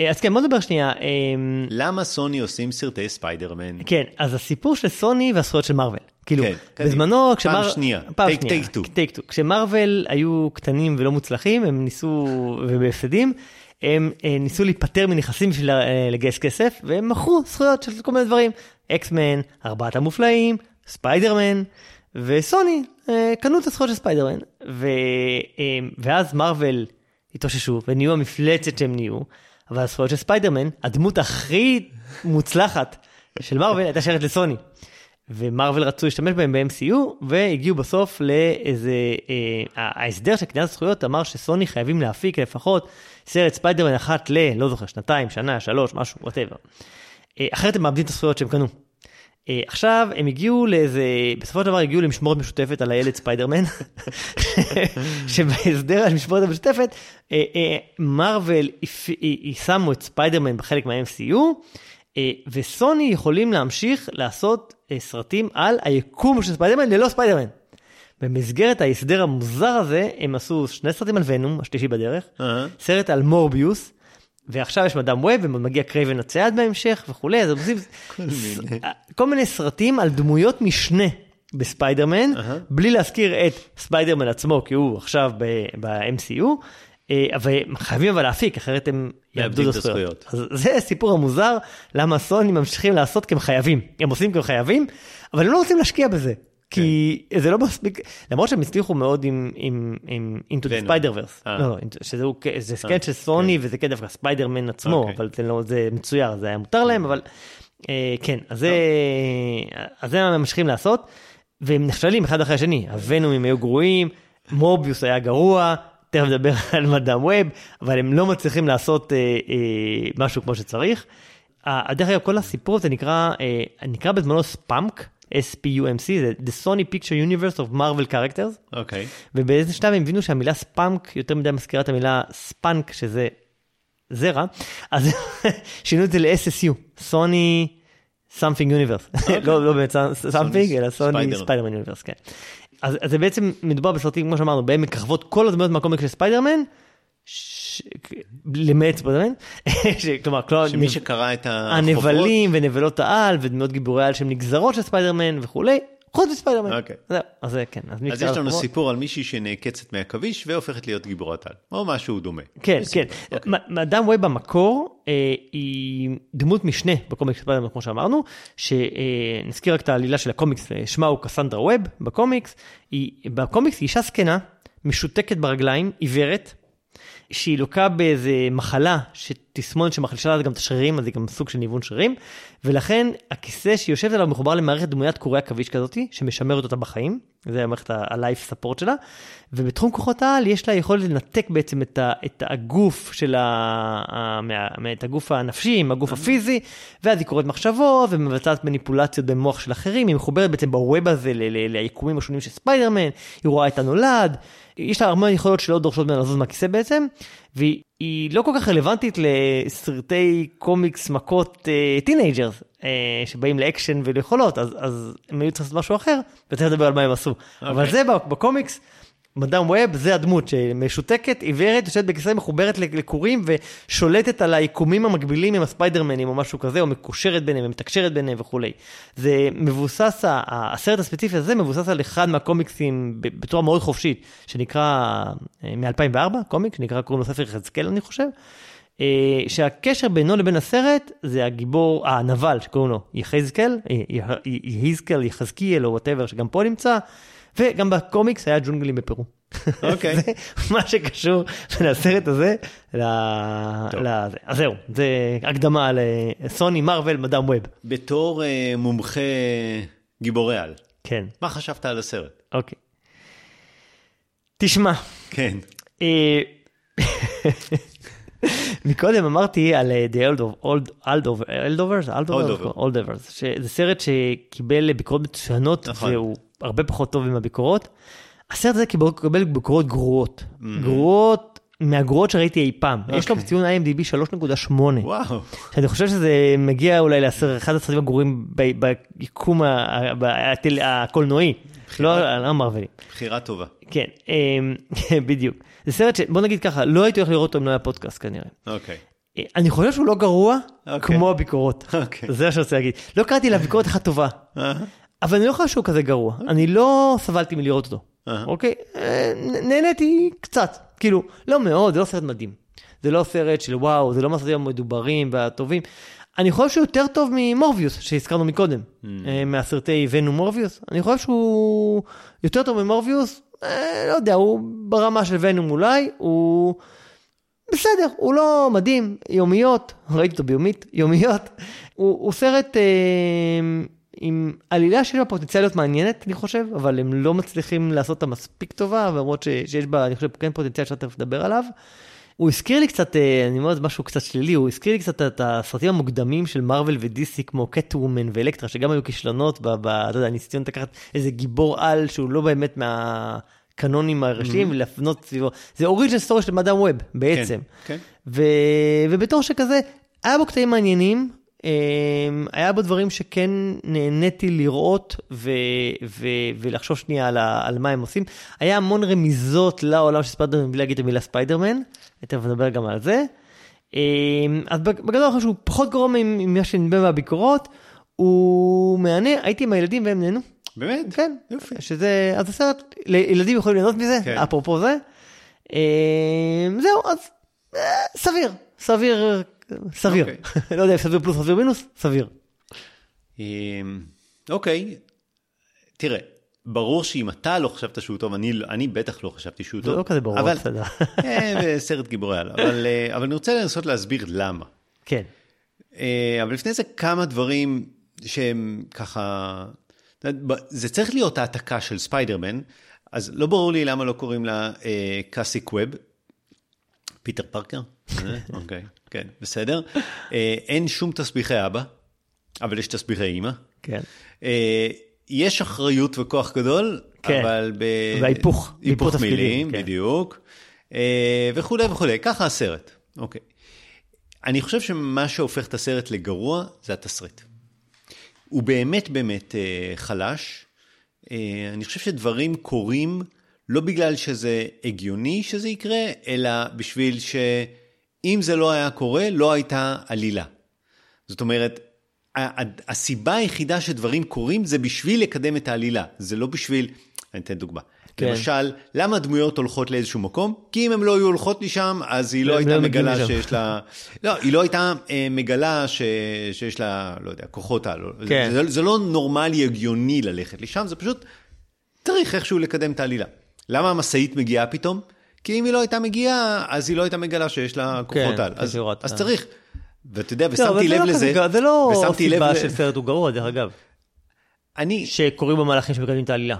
אה, אז כן, בוא נדבר שנייה. אה, למה סוני עושים סרטי ספיידרמן? כן, אז הסיפור של סוני והזכויות של מארוול. כאילו, כן, קדימה. בזמנו, פעם שנייה. פעם Take- שנייה. take two. take two. כשמארוול היו קטנים ולא מוצלחים, הם ניסו, ובהפסדים, הם ניסו להיפטר מנכסים בשביל לגייס כסף, והם מכרו זכויות של כל מיני דברים. אקס-מן, ארבעת המופלאים, ספיידרמן, וסוני אה, קנו את הזכויות של ספיידרמן. ו, אה, ואז מארוול התאוששו ונהיו המפלצת שהם נהיו, אבל הזכויות של ספיידרמן, הדמות הכי מוצלחת של מארוול הייתה שייכת לסוני. ומארוול רצו להשתמש בהם ב-MCU, והגיעו בסוף לאיזה... אה, ההסדר של קניית הזכויות אמר שסוני חייבים להפיק לפחות סרט ספיידרמן אחת ל... לא זוכר, שנתיים, שנה, שלוש, משהו, whatever. אחרת הם מאבדים את הזכויות שהם קנו. אה, עכשיו הם הגיעו לאיזה, בסופו של דבר הגיעו למשמורת משותפת על הילד ספיידרמן, שבהסדר המשמורת המשותפת, אה, אה, שמו את ספיידרמן בחלק מה-MCU, אה, וסוני יכולים להמשיך לעשות אה, סרטים על היקום של ספיידרמן ללא ספיידרמן. במסגרת ההסדר המוזר הזה, הם עשו שני סרטים על ונום, השלישי בדרך, אה. סרט על מורביוס, ועכשיו יש מדאם ווב, ומגיע קרייבן הצייד בהמשך וכולי, אז עושים כל מיני סרטים על דמויות משנה בספיידרמן, בלי להזכיר את ספיידרמן עצמו, כי הוא עכשיו ב- ב-MCU, אה, אבל הם חייבים אבל להפיק, אחרת הם יאבדו את הזכויות. אז זה הסיפור המוזר, למה סוני ממשיכים לעשות כי הם חייבים. הם עושים כי הם חייבים, אבל הם לא רוצים להשקיע בזה. כי זה לא מספיק, למרות שהם הצליחו מאוד עם, עם, עם into the spider-verse, אה. לא, לא, שזה הוא- זה סקנט של סוני וזה כן דווקא ספיידרמן עצמו, אוקיי. אבל זה לא, זה מצויר, זה היה מותר להם, אבל אה, כן, אז זה, מה הם ממשיכים לעשות, והם נכשלים אחד אחרי השני, הוונומים היו גרועים, מורביוס היה גרוע, תכף נדבר על מדאם ווב, אבל הם לא מצליחים לעשות אה, אה, משהו כמו שצריך. אה, דרך אגב, כל הסיפור הזה נקרא, אה, נקרא בזמנו ספאמק, S-P-U-M-C, זה The Sony Picture Universe of Marvel Characters, אוקיי. ובאיזה שלב הם הבינו שהמילה SPUMC יותר מדי מזכירה את המילה spunk, שזה זרע, אז שינו את זה ל-SSU, סוני something universe, לא לא באמת something, אלא סוני ספיידרמן. ספיידרמן universe, כן. אז אז זה בעצם מדובר בסרטים, כמו שאמרנו, בהם מככבות כל הדמויות מהקומיקס של ספיידרמן, למעט ספיידרמן, כלומר, כל- שמי שקרא את החוברות... הנבלים ונבלות העל ודמויות גיבורי על שהם נגזרות של ספיידרמן וכולי, חוץ מספיידרמן. אוקיי. אז זה כן. מי אז יש לנו סיפור על מישהי שנעקצת מהעכביש והופכת להיות גיבורת על, או משהו דומה. כן, כן. אוקיי. מאדם ווב במקור אה, היא דמות משנה בקומיקס ספיידרמן כמו שאמרנו, שנזכיר רק את העלילה של הקומיקס, אה, שמה הוא קסנדרה ווב בקומיקס, בקומיקס היא אישה זקנה, משותקת ברגליים, עיוורת, שהיא לוקה באיזה מחלה, תסמונת שמחלישה לה גם את השרירים, אז היא גם סוג של ניוון שרירים, ולכן הכיסא שהיא יושבת עליו מחובר למערכת דמוית קורי עכביש כזאתי, שמשמרת אותה בחיים, זה המערכת ה-life support שלה, ובתחום כוחות העל יש לה יכולת לנתק בעצם את, ה, את הגוף של ה... מה, את הגוף הנפשי עם הגוף הפיזי, ואז היא קוראת מחשבות ומבצעת מניפולציות במוח של אחרים, היא מחוברת בעצם בווב הזה ליקומים השונים של ספיידרמן, היא רואה את הנולד, יש לה הרבה יכולות שלא דורשות ממנה לזוז מהכיסא בעצם, והיא היא לא כל כך רלוונטית לסרטי קומיקס מכות teenagers אה, שבאים לאקשן וליכולות, אז, אז הם היו צריכים לעשות משהו אחר, וצריך לדבר על מה הם עשו. Okay. אבל זה בקומיקס, מדאם ווב זה הדמות שמשותקת, עיוורת, יושבת בכיסא מחוברת לקורים ושולטת על היקומים המקבילים עם הספיידרמנים או משהו כזה, או מקושרת ביניהם ומתקשרת ביניהם וכולי. זה מבוסס, הסרט הספציפי הזה מבוסס על אחד מהקומיקסים בצורה מאוד חופשית, שנקרא אה, מ-2004, קומיק, שנקרא, קוראים לו ספר יחזקאל אני חושב. אה, שהקשר בינו לבין הסרט זה הגיבור, הנבל שקוראים לו יחזקאל, יחזקאל, יחזקיאל או whatever שגם פה נמצא. וגם בקומיקס היה ג'ונגלים בפרו. אוקיי. זה מה שקשור הסרט הזה לזה. אז זהו, זה הקדמה לסוני, מרוויל, מדאם ווב. בתור אה, מומחה גיבורי על. כן. מה חשבת על הסרט? אוקיי. תשמע. כן. אה, מקודם אמרתי על אה, The Oldovers, Oldovers, שזה סרט שקיבל ביקורות מצוינות נכון. והוא הרבה פחות טוב עם הביקורות. הסרט הזה קיבל ביקורות גרועות, גרועות מהגרועות שראיתי אי פעם. יש לו אוקיי. ציון IMDb 3.8. וואו. שאני חושב שזה מגיע אולי לאחד הסרטים הגרועים ביקום הקולנועי, לא לא המרווילים. בחירה טובה. כן, אמ, בדיוק. זה סרט שבוא נגיד ככה, לא הייתי הולך לראות אותו אם לא היה פודקאסט כנראה. אוקיי. אה, אני חושב שהוא לא גרוע אוקיי. כמו הביקורות. אוקיי. זה מה שאני רוצה להגיד. לא קראתי לה ביקורת אחת טובה, אבל אני לא חושב שהוא כזה גרוע. אני לא סבלתי מלראות אותו. אוקיי? אה, נהניתי קצת. כאילו, לא מאוד, זה לא סרט מדהים. זה לא סרט של וואו, זה לא מהסרטים המדוברים והטובים. אני חושב שהוא יותר טוב ממורביוס שהזכרנו מקודם, אה, מהסרטי ונום מורביוס. אני חושב שהוא יותר טוב ממורביוס, אה, לא יודע, הוא ברמה של ונום אולי, הוא בסדר, הוא לא מדהים, יומיות, ראיתי אותו ביומית, יומיות. הוא, הוא סרט אה, עם עלילה שיש בה פוטנציאל להיות מעניינת, אני חושב, אבל הם לא מצליחים לעשות אותה מספיק טובה, למרות ש- שיש בה, אני חושב, כן פוטנציאל שאתה תכף נדבר עליו. הוא הזכיר לי קצת, אה, אני אומר משהו קצת שלילי, הוא הזכיר לי קצת את הסרטים המוקדמים של מארוול ודיסי כמו קט וומן ואלקטרה, שגם היו כישלונות, ב, ב, אתה יודע, ניסיון לקחת איזה גיבור על שהוא לא באמת מהקנונים הראשיים, ולהפנות סביבו. זה אוריג'ן סטורי של מדאם ווב, בעצם. כן. ו... ובתור שכזה, היה בו קטעים מעניינים, היה בו דברים שכן נהניתי לראות ו... ו... ולחשוב שנייה על, ה... על מה הם עושים. היה המון רמיזות לעולם של ספיידרמן, בלי להגיד את המילה ספיידרמן, תכף נדבר גם על זה. אמ, אז בגדול אני חושב שהוא פחות גרוע ממה שנדמה מהביקורות, הוא מהנה, הייתי עם הילדים והם נהנו. באמת? כן, יופי. שזה, אז הסרט, ילדים יכולים ליהנות מזה, כן. אפרופו זה. אמ, זהו, אז אה, סביר, סביר, סביר. אוקיי. לא יודע, סביר פלוס סביר מינוס, סביר. אמ, אוקיי, תראה, ברור שאם אתה לא חשבת שהוא טוב, אני, אני בטח לא חשבתי שהוא זה טוב. לא כזה ברור, אבל, בסדר. אה, סרט גיבורי על, אבל, אה, אבל אני רוצה לנסות להסביר למה. כן, אה, אבל לפני זה כמה דברים שהם ככה, זה צריך להיות העתקה של ספיידרמן, אז לא ברור לי למה לא קוראים לה אה, קאסי קווב. פיטר פארקר? אוקיי, כן, בסדר. אה, אין שום תסביכי אבא, אבל יש תסביכי אימא. כן. אה, יש אחריות וכוח גדול, כן. אבל ב... וההיפוך, היפוך מילים, כן. בדיוק. אה, וכולי וכולי, ככה הסרט. אוקיי. אני חושב שמה שהופך את הסרט לגרוע זה התסריט. הוא באמת באמת חלש. אני חושב שדברים קורים לא בגלל שזה הגיוני שזה יקרה, אלא בשביל שאם זה לא היה קורה, לא הייתה עלילה. זאת אומרת, הסיבה היחידה שדברים קורים זה בשביל לקדם את העלילה, זה לא בשביל, אני אתן דוגמה. כן. למשל, למה הדמויות הולכות לאיזשהו מקום? כי אם הן לא היו הולכות לשם, אז היא לא הייתה לא מגלה לשם. שיש לה... לא, היא לא הייתה אה, מגלה ש... שיש לה, לא יודע, כוחות על. כן. זה, זה לא נורמלי, הגיוני ללכת לשם, זה פשוט צריך איכשהו לקדם את העלילה. למה המשאית מגיעה פתאום? כי אם היא לא הייתה מגיעה, אז היא לא הייתה מגלה שיש לה כוחות כן, על. אז. צריך. ואתה יודע, לא, ושמתי לב לא לזה, זה לא ושמתי לב סיבה ל- של סרט הוא גרוע, דרך אגב. אני, שקורים במהלכים שמקדמים את העלילה.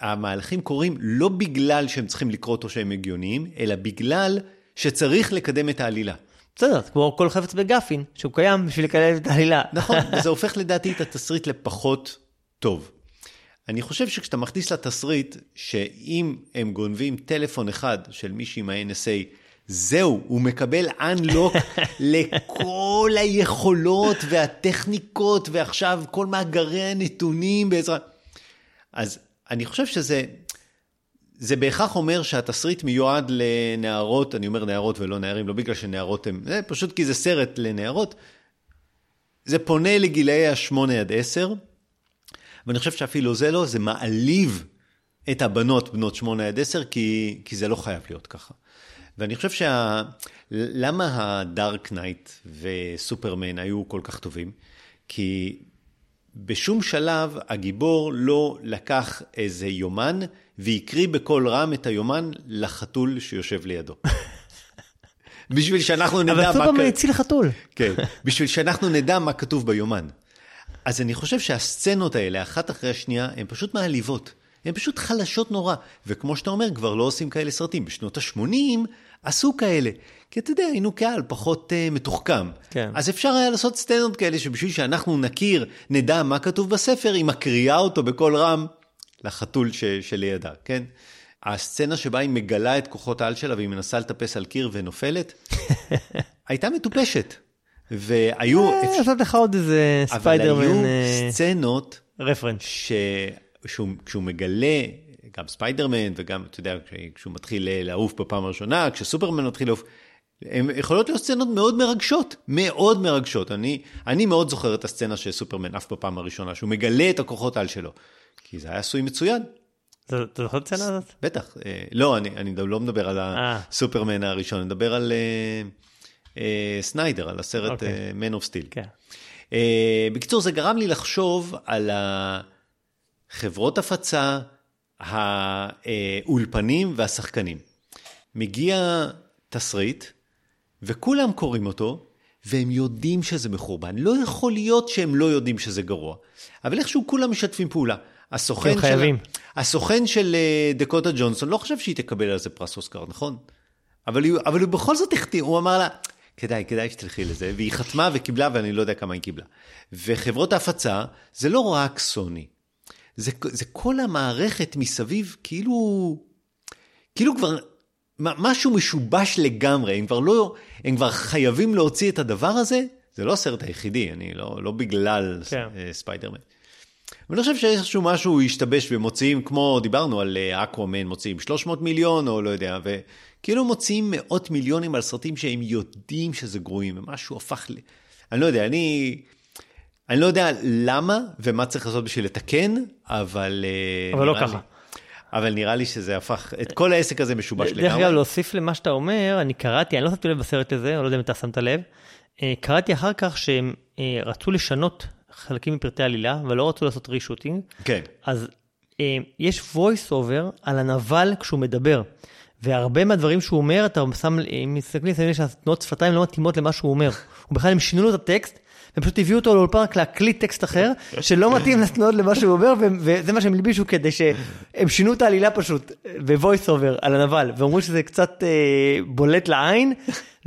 המהלכים קורים לא בגלל שהם צריכים לקרות או שהם הגיוניים, אלא בגלל שצריך לקדם את העלילה. בסדר, כמו כל חפץ בגפין, שהוא קיים בשביל לקדם את העלילה. נכון, וזה הופך לדעתי את התסריט לפחות טוב. אני חושב שכשאתה מכניס לתסריט, שאם הם גונבים טלפון אחד של מישהי מה-NSA זהו, הוא מקבל unlock לכל היכולות והטכניקות, ועכשיו כל מאגרי הנתונים בעזרת... אז אני חושב שזה, זה בהכרח אומר שהתסריט מיועד לנערות, אני אומר נערות ולא נערים, לא בגלל שנערות הם, זה פשוט כי זה סרט לנערות. זה פונה לגילאי ה-8 עד 10, ואני חושב שאפילו זה לא, זה מעליב את הבנות, בנות 8 עד 10, כי, כי זה לא חייב להיות ככה. ואני חושב שה... למה ה Dark Knight וסופרמן היו כל כך טובים? כי בשום שלב הגיבור לא לקח איזה יומן והקריא בקול רם את היומן לחתול שיושב לידו. בשביל שאנחנו נדע מה... אבל סופרמן הציל חתול. כן, בשביל שאנחנו נדע מה כתוב ביומן. אז אני חושב שהסצנות האלה, אחת אחרי השנייה, הן פשוט מעליבות. הן פשוט חלשות נורא. וכמו שאתה אומר, כבר לא עושים כאלה סרטים. בשנות ה-80 עשו כאלה. כי אתה יודע, היינו קהל פחות uh, מתוחכם. כן. אז אפשר היה לעשות סצנות כאלה שבשביל שאנחנו נכיר, נדע מה כתוב בספר, היא מקריאה אותו בקול רם לחתול ש- שלידה, כן? הסצנה שבה היא מגלה את כוחות העל שלה והיא מנסה לטפס על קיר ונופלת, הייתה מטופשת. והיו... אה, לעשות לך עוד איזה אבל ספיידרמן היו אה, סצנות reference. כשהוא מגלה, גם ספיידרמן וגם, אתה יודע, כשהוא מתחיל לעוף בפעם הראשונה, כשסופרמן מתחיל לעוף, הן יכולות להיות סצנות מאוד מרגשות, מאוד מרגשות. אני, אני מאוד זוכר את הסצנה של סופרמן עף בפעם הראשונה, שהוא מגלה את הכוחות על שלו. כי זה היה עשוי מצוין, אתה זוכר את הסצנה הזאת? בטח. אה, לא, אני, אני לא מדבר על אה. הסופרמן הראשון, אני מדבר על אה, אה, סניידר, על הסרט אוקיי. אה, Man of Steel. כן. אה, בקיצור, זה גרם לי לחשוב על החברות הפצה, האולפנים והשחקנים. מגיע תסריט, וכולם קוראים אותו, והם יודעים שזה מחורבן. לא יכול להיות שהם לא יודעים שזה גרוע. אבל איכשהו כולם משתפים פעולה. הסוכן הם חייבים. של, הסוכן של אה, דקוטה ג'ונסון לא חשב שהיא תקבל על זה פרס אוסקר, נכון? אבל, היא, אבל הוא בכל זאת החתים, הוא אמר לה, כדאי, כדאי שתלכי לזה, והיא חתמה וקיבלה, ואני לא יודע כמה היא קיבלה. וחברות ההפצה, זה לא רק סוני, זה, זה כל המערכת מסביב, כאילו, כאילו כבר משהו משובש לגמרי, הם כבר לא, הם כבר חייבים להוציא את הדבר הזה, זה לא הסרט היחידי, אני לא, לא בגלל כן. אה, ספיידרמן. אבל אני חושב שאיזשהו משהו השתבש ומוציאים, כמו דיברנו על אה, אקוואמן, מוציאים 300 מיליון או לא יודע, וכאילו מוציאים מאות מיליונים על סרטים שהם יודעים שזה גרועים, ומשהו הפך ל... אני לא יודע, אני... אני לא יודע למה ומה צריך לעשות בשביל לתקן, אבל... אה, אבל לא ככה. אבל נראה לי שזה הפך, את כל העסק הזה משובש לגמרי. דרך אגב, להוסיף למה שאתה אומר, אני קראתי, אני לא שמתי לב בסרט הזה, אני לא יודע אם אתה שמת לב, אה, קראתי אחר כך שהם רצו לשנות חלקים מפרטי עלילה, אבל לא רצו לעשות רישוטינג, כן. אז אה, יש voice over על הנבל כשהוא מדבר. והרבה מהדברים שהוא אומר, אתה שם, אם מסתכלים, שמים שהתנועות שפתיים לא מתאימות למה שהוא אומר. הוא בכלל, הם שינו לו את הטקסט, הם פשוט הביאו אותו לאולפן רק להקליט טקסט אחר, שלא מתאים לתנועות למה שהוא אומר, וזה מה שהם הלבישו כדי שהם שינו את העלילה פשוט, ב-voice over על הנבל, ואמרו שזה קצת אה, בולט לעין,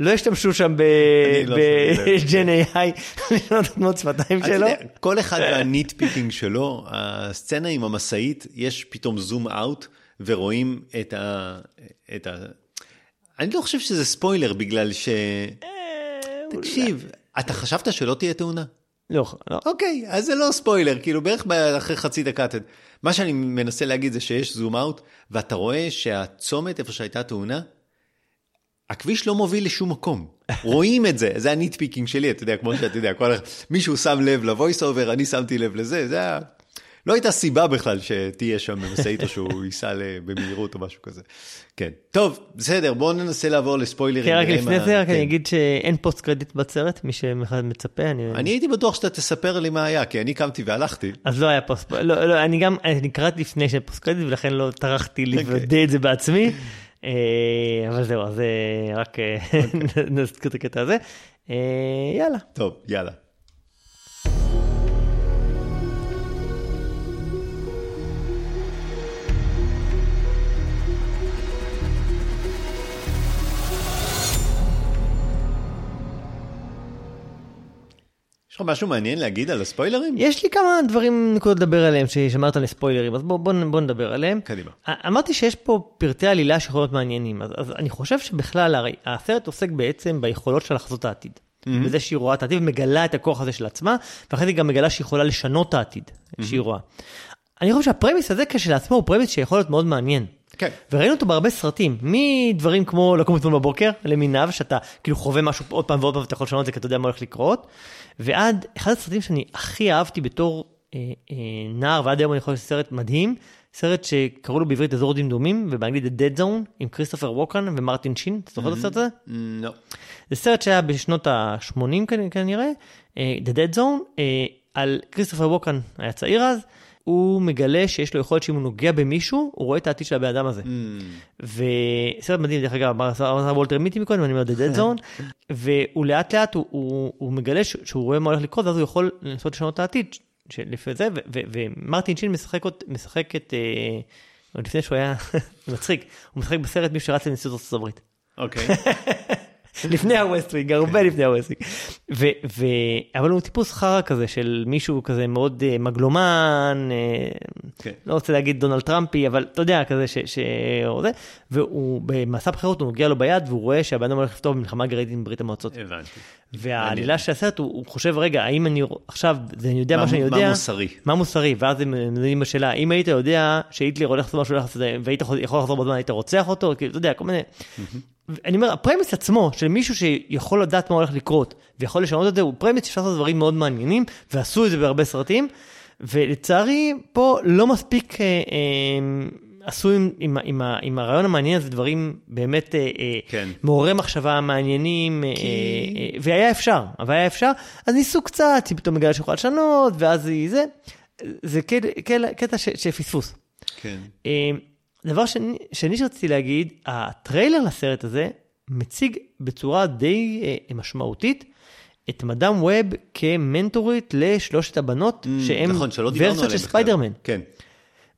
לא השתמשו שם אני לא שמתי לב. ב Gen AI, לשנות תנועות שפתיים שלו. כל אחד וה nitpicking שלו, הסצנה עם המשאית, יש פתאום zoom out, ורואים את ה... את ה... אני לא חושב שזה ספוילר, בגלל ש... תקשיב, אתה חשבת שלא תהיה תאונה? לא, לא. אוקיי, אז זה לא ספוילר, כאילו בערך אחרי חצי דקה, מה שאני מנסה להגיד זה שיש zoom out, ואתה רואה שהצומת איפה שהייתה תאונה, הכביש לא מוביל לשום מקום. רואים את זה, זה ה nitpicking שלי, אתה יודע, כמו שאתה יודע, כל... מישהו שם לב ל voice over, אני שמתי לב לזה, זה היה... לא הייתה סיבה בכלל שתהיה שם במשאית או שהוא ייסע במהירות או משהו כזה. כן. טוב, בסדר, בואו ננסה לעבור לספוילרים. כן, רק לפני זה, רק כן. אני אגיד שאין post credit בסרט, מי שמצפה, אני... אני הייתי בטוח שאתה תספר לי מה היה, כי אני קמתי והלכתי. אז לא היה פוסט, לא, לא, אני גם, אני קראתי לפני שהיה post credit ולכן לא טרחתי אוקיי. לוודא את זה בעצמי, אבל זהו, אז אה, רק אה, אוקיי. נזכיר את הקטע הזה. אה, יאללה. טוב, יאללה. יש לך משהו מעניין להגיד על הספוילרים? יש לי כמה דברים נקודות לדבר עליהם ששמרת על ספוילרים, אז בוא, בוא, בוא נדבר עליהם. קדימה. אמרתי שיש פה פרטי עלילה שיכולים להיות מעניינים, אז, אז אני חושב שבכלל, הרי הסרט עוסק בעצם ביכולות של לחזות העתיד. Mm-hmm. בזה שהיא רואה את העתיד ומגלה את הכוח הזה של עצמה, ואחרי זה היא גם מגלה שהיא יכולה לשנות את העתיד mm-hmm. שהיא רואה. אני חושב שהפרמיס הזה כשלעצמו הוא פרמיס שיכול להיות מאוד מעניין. כן. וראינו אותו בהרבה סרטים, מדברים כמו לקום אתמול בבוקר למיניו, שאתה כאילו חווה משהו עוד פעם ועוד פעם ואתה יכול לשנות את זה כי אתה יודע מה הולך לקרות, ועד אחד הסרטים שאני הכי אהבתי בתור אה, אה, נער, ועד היום אני חושב שזה סרט מדהים, סרט שקראו לו בעברית אזור דמדומים, ובאנגלית The Dead Zone, עם כריסטופר ווקן ומרטין שין, אתה זוכר את הסרט הזה? לא. זה סרט שהיה בשנות ה-80 כנראה, אה, The Dead Zone, אה, על כריסטופר ווקן היה צעיר אז, הוא מגלה שיש לו יכולת שאם הוא נוגע במישהו, הוא רואה את העתיד של הבן אדם הזה. וסרט מדהים, דרך אגב, אמר וולטר מיטי מקודם, אני אומר The Dead Zone, והוא לאט לאט, הוא, הוא, הוא מגלה שהוא רואה מה הולך לקרות, ואז הוא יכול לנסות לשנות את העתיד לפי זה, ומרטין שין משחק, משחק את, אה, עוד לפני שהוא היה מצחיק, הוא משחק בסרט מי שרץ לנשיאות ארצות הברית. אוקיי. לפני הווסטווינג, הרבה לפני הווסטווינג. אבל הוא טיפוס חרא כזה של מישהו כזה מאוד אה, מגלומן, אה, כן. לא רוצה להגיד דונלד טראמפי, אבל אתה יודע, כזה ש... והוא במסע בחירות, הוא נוגע לו ביד והוא רואה שהבן אדם הולך לפתוח במלחמה גרעינית עם ברית המועצות. הבנתי. והעלילה של הסרט, הוא, חושב, רגע, האם אני עכשיו, אני יודע מה, מה שאני יודע, מה מוסרי? מה מוסרי, ואז הם נותנים בשאלה, אם היית יודע שהיטלר הולך לעשות משהו, והיית יכול לחזור בזמן, היית רוצח אותו, כאילו, אתה יודע, כל מיני... אני אומר, הפרמיס עצמו של מישהו שיכול לדעת מה הולך לקרות ויכול לשנות את זה, הוא פרמיס שאפשר לעשות דברים מאוד מעניינים, ועשו את זה בהרבה סרטים, ולצערי פה לא מספיק אה, אה, עשו עם, עם, עם, עם הרעיון המעניין הזה דברים באמת אה, אה כן. מעוררי מחשבה מעניינים, אה, כי... אה, והיה אפשר, אבל היה אפשר, אז ניסו קצת, היא פתאום מגלה שיכולה לשנות, ואז היא זה, זה קטע, קטע שפספוס. כן. דבר שני, שני שרציתי להגיד, הטריילר לסרט הזה מציג בצורה די אה, משמעותית את מדאם ווב כמנטורית לשלושת הבנות, mm, שהן נכון, ורסיות של ספיידרמן. כן.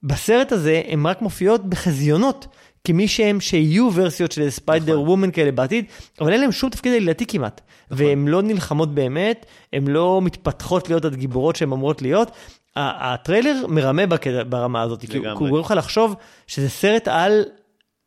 בסרט הזה הן רק מופיעות בחזיונות, כמי שהן שיהיו ורסיות של ספיידר נכון. וומן כאלה בעתיד, אבל אין להם שום תפקיד עלילתי כמעט. נכון. והן לא נלחמות באמת, הן לא מתפתחות להיות הגיבורות שהן אמורות להיות, הטריילר מרמה ברמה הזאת, כי הוא גורם לך לחשוב שזה סרט על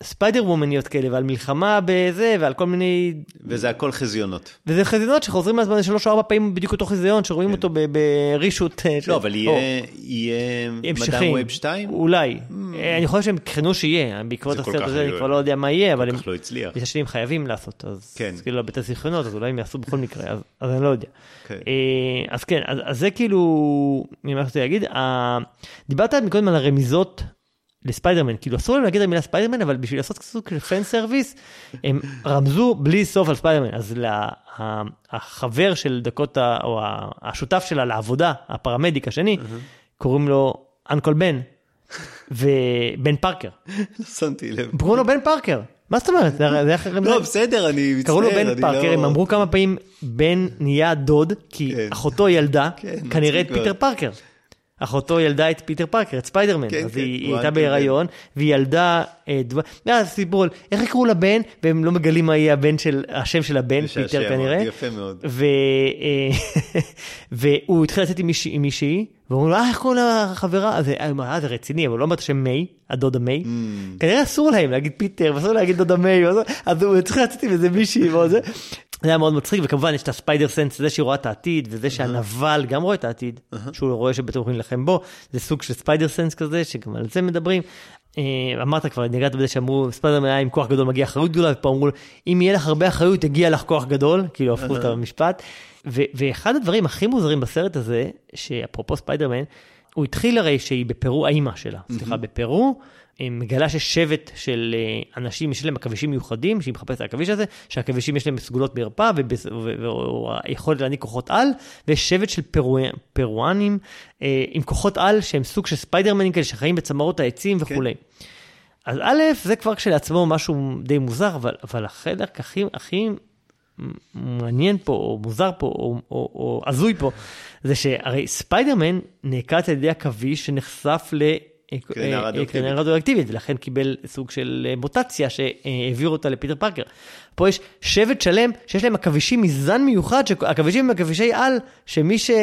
ספיידר וומניות כאלה ועל מלחמה בזה ועל כל מיני וזה הכל חזיונות וזה חזיונות שחוזרים מהזמן שלוש או ארבע פעמים בדיוק אותו חזיון שרואים כן. אותו ברישות אה, לא אבל יהיה יהיה מדאם ווב 2 אולי mm. אני חושב שהם תכננו שיהיה בעקבות הסרט הזה אני כבר לא יודע מה יהיה אבל הם לא הצליח הם חייבים לעשות אז כן. כאילו לבית הזיכרונות אז אולי הם יעשו בכל מקרה אז אני לא יודע כן. אה, אז כן אז זה כאילו מה רציתי להגיד דיברת מקודם על הרמיזות לספיידרמן, כאילו אסור להם להגיד את המילה ספיידרמן, אבל בשביל לעשות סוג של fan service, הם רמזו בלי סוף על ספיידרמן. אז לה, החבר של דקוטה, או השותף שלה לעבודה, הפרמדיק השני, קוראים לו Uncle בן, ובן פארקר. לא שמתי לב. קוראים לו בן פארקר. מה זאת אומרת? זה היה. לא, בסדר, אני מצטער. קראו לו בן פארקר, לא- הם אמרו כמה פעמים בן נהיה דוד, כי כן. אחותו ילדה, כן, כנראה את פיטר פארקר. אחותו ילדה את פיטר פארקר, את ספיידרמן, כן, אז כן, היא, היא הייתה בהיריון, והיא ילדה, אה, דבר, ואז סיפור על איך יקראו לבן, והם לא מגלים מה יהיה הבן של, השם של הבן, פיטר כנראה. יפה מאוד. ו, אה, והוא התחיל לצאת עם מישהי, עם מישהי ואומרים לו, אה, איך קוראים לחברה? אז אה, זה רציני, אבל הוא לא אומר את השם מיי, הדודה מיי. Mm. כנראה אסור להם להגיד פיטר, ואסור להגיד דודה מיי, אז הוא צריך לצאת עם איזה מישהי. זה היה מאוד מצחיק, וכמובן יש את ה Spider sense, זה שהיא רואה את העתיד, וזה שהנבל גם רואה את העתיד, שהוא רואה שבטח הולכים להילחם בו, זה סוג של Spider sense כזה, שגם על זה מדברים. אה, אמרת כבר, נגעת בזה שאמרו, ספיידרמן היה עם כוח גדול מגיע אחריות גדולה, ופה אמרו, אם יהיה לך הרבה אחריות, יגיע לך כוח גדול, כאילו הפכו את המשפט. ואחד הדברים הכי מוזרים בסרט הזה, שאפרופו ספיידרמן, הוא התחיל הרי שהיא בפרו, האימא שלה, סליחה, בפרו, מגלה ששבט של אה, אנשים יש להם עכבישים מיוחדים, שהיא מחפשת את העכביש הזה, שהעכבישים יש להם סגולות בערפה ויכולת להעניק כוחות על, ויש שבט של פרו, פרואנים אה, עם כוחות על שהם סוג של ספיידרמנים כאלה שחיים בצמרות העצים כן. וכולי. אז א', זה כבר כשלעצמו משהו די מוזר, אבל, אבל החלק הכי, הכי מעניין פה, או מוזר פה, או, או, או הזוי פה, זה שהרי ספיידרמן נעקץ על ידי עכביש שנחשף ל... אה, קרינה אה, רדיואקטיבית. ולכן קיבל סוג של אה, מוטציה שהעביר אותה לפיטר פארקר. פה יש שבט שלם שיש להם עכבישים מזן מיוחד, עכבישים הם עכבישי על, שמי שלא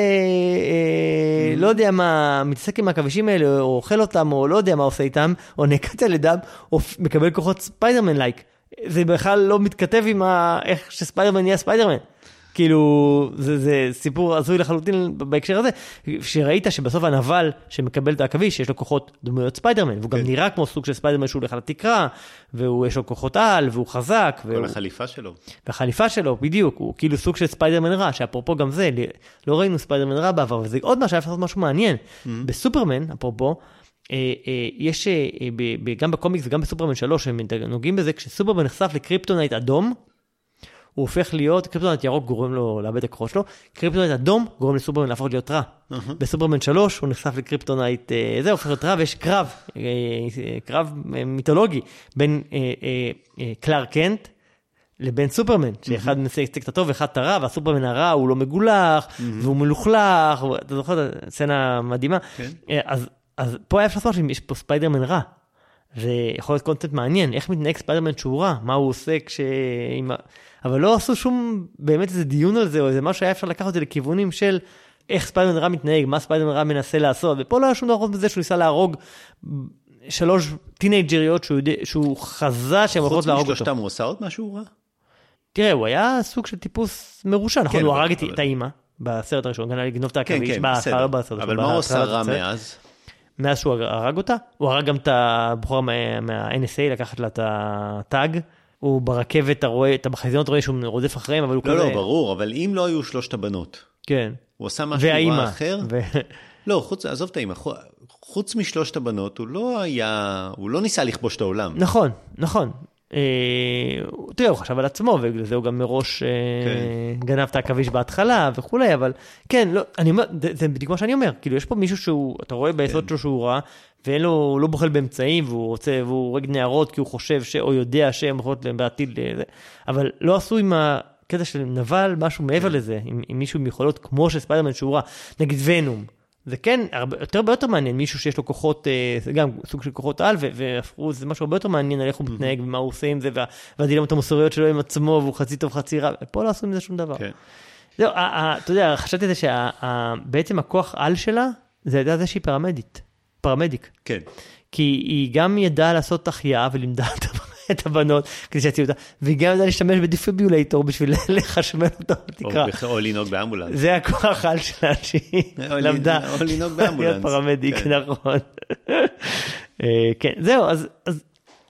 לא יודע מה, מתעסק עם העכבישים האלה, או אוכל אותם, או לא יודע מה עושה איתם, או נעקץ על ידם, או מקבל כוחות ספיידרמן like. זה בכלל לא מתכתב עם ה... איך שספיידרמן נהיה ספיידרמן. כאילו, זה, זה סיפור הזוי לחלוטין בהקשר הזה, שראית שבסוף הנבל שמקבל את העכביש, יש לו כוחות דמויות ספיידרמן, והוא גם כן. נראה כמו סוג של ספיידרמן שהוא הולך על התקרה, ויש לו כוחות על, והוא חזק, כל והוא, החליפה שלו. והחליפה שלו, בדיוק, הוא כאילו סוג של ספיידרמן רע, שאפרופו גם זה, לא ראינו ספיידרמן רע בעבר, וזה עוד משהו, אפשר לעשות משהו מעניין. בסופרמן, אפרופו, אה, אה, יש, אה, גם בקומיקס וגם בסופרמן 3, הם נוגעים בזה, כשסופרמן נחשף לקריפטונייט אדום, הוא הופך להיות, קריפטונייט ירוק גורם לו לאבד את הכוחות שלו, קריפטונייט אדום גורם לסופרמן להפוך להיות רע. בסופרמן 3 הוא נחשף לקריפטונייט, אה, זה הופך להיות רע, ויש קרב, אה, אה, קרב אה, מיתולוגי בין אה, אה, אה, קלארק קנט לבין סופרמן, שאחד מנסה להציג את הטוב ואחד את הרע, והסופרמן הרע הוא לא מגולח, והוא מלוכלך, אתה זוכר את הסצנה המדהימה? כן. אה, אז, אז פה היה אפשר לעשות שיש פה ספיידרמן רע. זה יכול להיות קונספט מעניין, איך מתנהג ספיידרמן שהוא רע, מה הוא עושה כש... עם אבל לא עשו שום באמת איזה דיון על זה, או איזה משהו שהיה אפשר לקחת את זה לכיוונים של איך ספיידרמן רע מתנהג, מה ספיידרמן רע מנסה לעשות, ופה לא היה שום דבר חוץ מזה שהוא ניסה להרוג שלוש טינאייג'ריות שהוא, יודע, שהוא חזה שהן הולכות חוץ להרוג אותו. משלושתם הוא עשה עוד משהו רע? תראה, הוא היה סוג של טיפוס מרושע, נכון? כן, הוא אבל- הרג את- אבל- את האימא בסרט הראשון, גנב לגנוב את כן, העכביש, כן, בסדר. בסרט אבל הראשון, מה הוא עשה רע. מאז? מאז שהוא הרג אותה, הוא הרג גם את הבחורה מה- מה-NSA, לקחת לה את הטאג. הוא ברכבת, אתה רואה, אתה בחזיונות רואה שהוא רודף אחריהם, אבל הוא לא, כזה... לא, ברור, אבל אם לא היו שלושת הבנות, כן. הוא עשה משהו והאימא. רע אחר? ו- לא, חוץ, עזוב את האימא, חו- חוץ משלושת הבנות, הוא לא היה, הוא לא ניסה לכבוש את העולם. נכון, נכון. אה, תראה, הוא חשב על עצמו, ובגלל זה הוא גם מראש אה, כן. גנב את העכביש בהתחלה וכולי, אבל כן, לא, אני אומר, זה, זה בדיוק מה שאני אומר, כאילו יש פה מישהו שהוא, אתה רואה ביסוד כן. שלו שהוא רע, ואין לו, הוא לא בוחל באמצעים, והוא רוצה, והוא הורג נערות כי הוא חושב ש... או יודע שהן יכולות להם בעתיד, לזה, אבל לא עשו עם הקטע של נבל משהו מעבר כן. לזה, עם, עם מישהו עם יכולות כמו של ספיידרמן שהוא רע, נגיד ונום. זה כן, הרבה, יותר הרבה יותר מעניין, מישהו שיש לו כוחות, אה, זה גם סוג של כוחות על, והפכו, זה משהו הרבה יותר מעניין על איך הוא מתנהג ומה הוא עושה עם זה, וה, והדילמות המוסריות שלו עם עצמו, והוא חצי טוב חצי רע, פה לא עשו עם זה שום דבר. כן. זהו, אתה יודע, חשבתי על זה שבעצם הכוח על שלה, זה הייתה זה שהיא פרמדית, פרמדיק. כן. כי היא גם ידעה לעשות החייאה ולימדה את את הבנות כדי שיציעו אותה, והיא גם ידעה להשתמש בדיפיבולטור בשביל לחשמל אותה או בתקרה. או לנהוג באמבולנס. זה הכוח על שלה שהיא למדה. או לנהוג באמבולנס. להיות פרמדיק, כן. נכון. אה, כן, זהו, אז...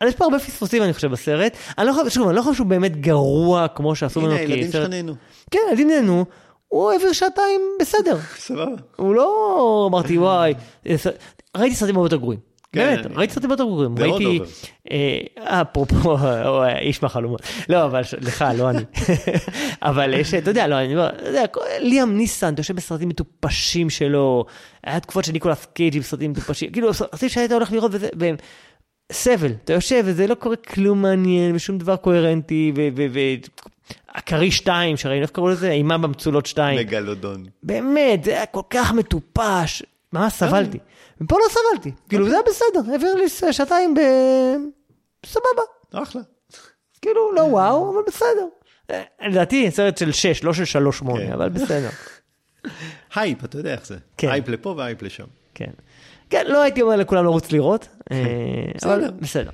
אז יש פה הרבה פספוסים אני חושב בסרט, אני לא חושב, שוב, אני לא חושב שהוא באמת גרוע כמו שעשו הנה, ממנו הילדים שלך נהנו. כן, הילדים נהנו, הוא העביר שעתיים בסדר, סבבה. הוא לא אמרתי וואי, אה, ראיתי סרטים הרבה יותר גרועים. כן, באמת, ראיתי סרטים יותר גרועים, עוד ראיתי. אה, אפרופו, או, איש מהחלומות, לא, אבל לך, לא אני, אבל יש, אתה יודע, לא, אני אומר, כל- ליאם ניסן, אתה יושב בסרטים מטופשים שלו, היה תקופות של ניקולס קייג' עם סרטים מטופשים, כאילו, סרטים שהיית הולך לראות וזה, והם סבל, אתה יושב וזה לא קורה כלום מעניין ושום דבר קוהרנטי, הכריש 2 שראינו, איך קראו לזה? אימה במצולות 2. מגלודון. באמת, זה היה כל כך מטופש, ממש סבלתי. ופה לא סבלתי, כאילו זה היה בסדר, העביר לי שעתיים ב... סבבה, אחלה. כאילו לא וואו, אבל בסדר. אה, לדעתי סרט של 6, לא של 3 8, כן. אבל בסדר. הייפ, אתה יודע איך זה. כן. הייפ לפה והייפ לשם. כן. כן, לא הייתי אומר לכולם לרוץ לראות, אה, אבל בסדר.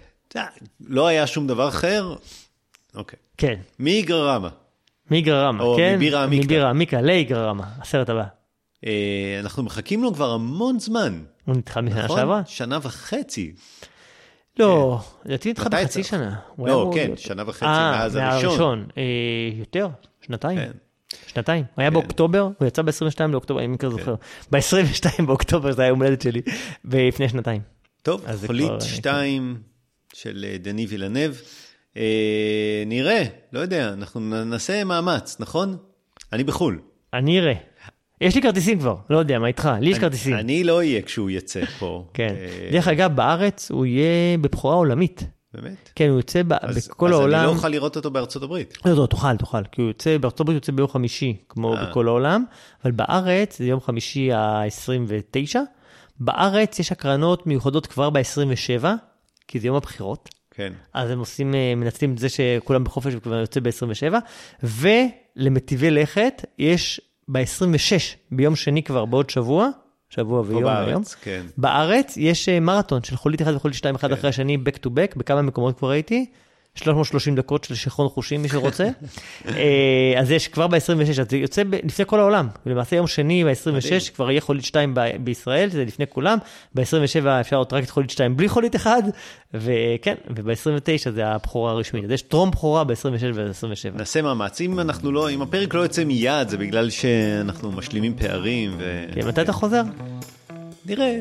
לא היה שום דבר אחר. אוקיי. כן. מגררמה. מגררמה, או כן? מבירה עמיקתא. מבירה עמיקה, לאיגררמה, הסרט הבא. אה, אנחנו מחכים לו כבר המון זמן. הוא נדחה משנה נכון? שעברה? שנה וחצי. לא, לדעתי נדחה בחצי? שנה. לא, כן, שנה וחצי אה, מאז הראשון. אה, יותר, שנתיים. כן. שנתיים. הוא היה כן. באוקטובר, הוא יצא ב-22 לאוקטובר, אני מכיר זוכר. ב-22 באוקטובר זה היה יום הולדת שלי, לפני שנתיים. טוב, חולית כבר, אה, 2 של אה, דני וילנב. אה, נראה, לא יודע, אנחנו נעשה מאמץ, נכון? אני בחו"ל. אני אראה. יש לי כרטיסים כבר, לא יודע, מה איתך? לי יש כרטיסים. אני לא אהיה כשהוא יצא פה. כן. אה, דרך אגב, בארץ הוא יהיה בבכורה עולמית. באמת? כן, הוא יוצא אז- בכל אז העולם. אני לא אוכל לראות אותו בארצות הברית. לא, לא, תאכל, תאכל, כי הוא יוצא, בארצות הברית הוא יוצא ביום חמישי, כמו אה. בכל העולם, אבל בארץ זה יום חמישי ה-29, בארץ יש הקרנות מיוחדות כבר ב-27, כי זה יום הבחירות. כן. אז הם עושים, אה, מנצלים את זה שכולם בחופש וכבר יוצא ב-27, ולמטיבי לכת יש ב-26, ביום שני כבר בעוד שבוע, שבוע ויום בארץ, היום, כן. בארץ יש אה, מרתון של חולית אחד וחולית שתיים אחד כן. אחרי השני, back to back, בכמה מקומות כבר הייתי. 330 דקות של שיכרון חושים, מי שרוצה. אה, אז יש כבר ב-26, אז זה יוצא ב- לפני כל העולם. למעשה יום שני מדהים. ב-26 כבר יהיה חולית 2 ב- בישראל, זה לפני כולם. ב-27 אפשר לראות רק את חולית 2 בלי חולית 1, וכן, וב-29 זה הבכורה הרשמית. אז יש טרום בכורה ב-26 וב-27. נעשה מאמץ. אם אנחנו לא, אם הפרק לא יוצא מיד, זה בגלל שאנחנו משלימים פערים ו... כן, מתי אתה חוזר? נראה,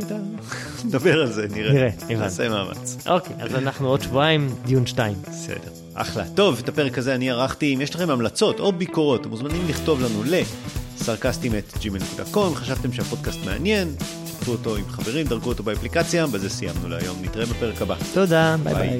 נדבר על זה, נראה. נראה, הבנתי. נעשה מאמץ. אוקיי, אז אנחנו עוד שבועיים, דיון 2. בסדר. אחלה. טוב, את הפרק הזה אני ערכתי. אם יש לכם המלצות או ביקורות, אתם מוזמנים לכתוב לנו לסרקסטים at gmail.com. חשבתם שהפודקאסט מעניין, שתפו אותו עם חברים, דרגו אותו באפליקציה. בזה סיימנו להיום. נתראה בפרק הבא. תודה, ביי ביי. ביי.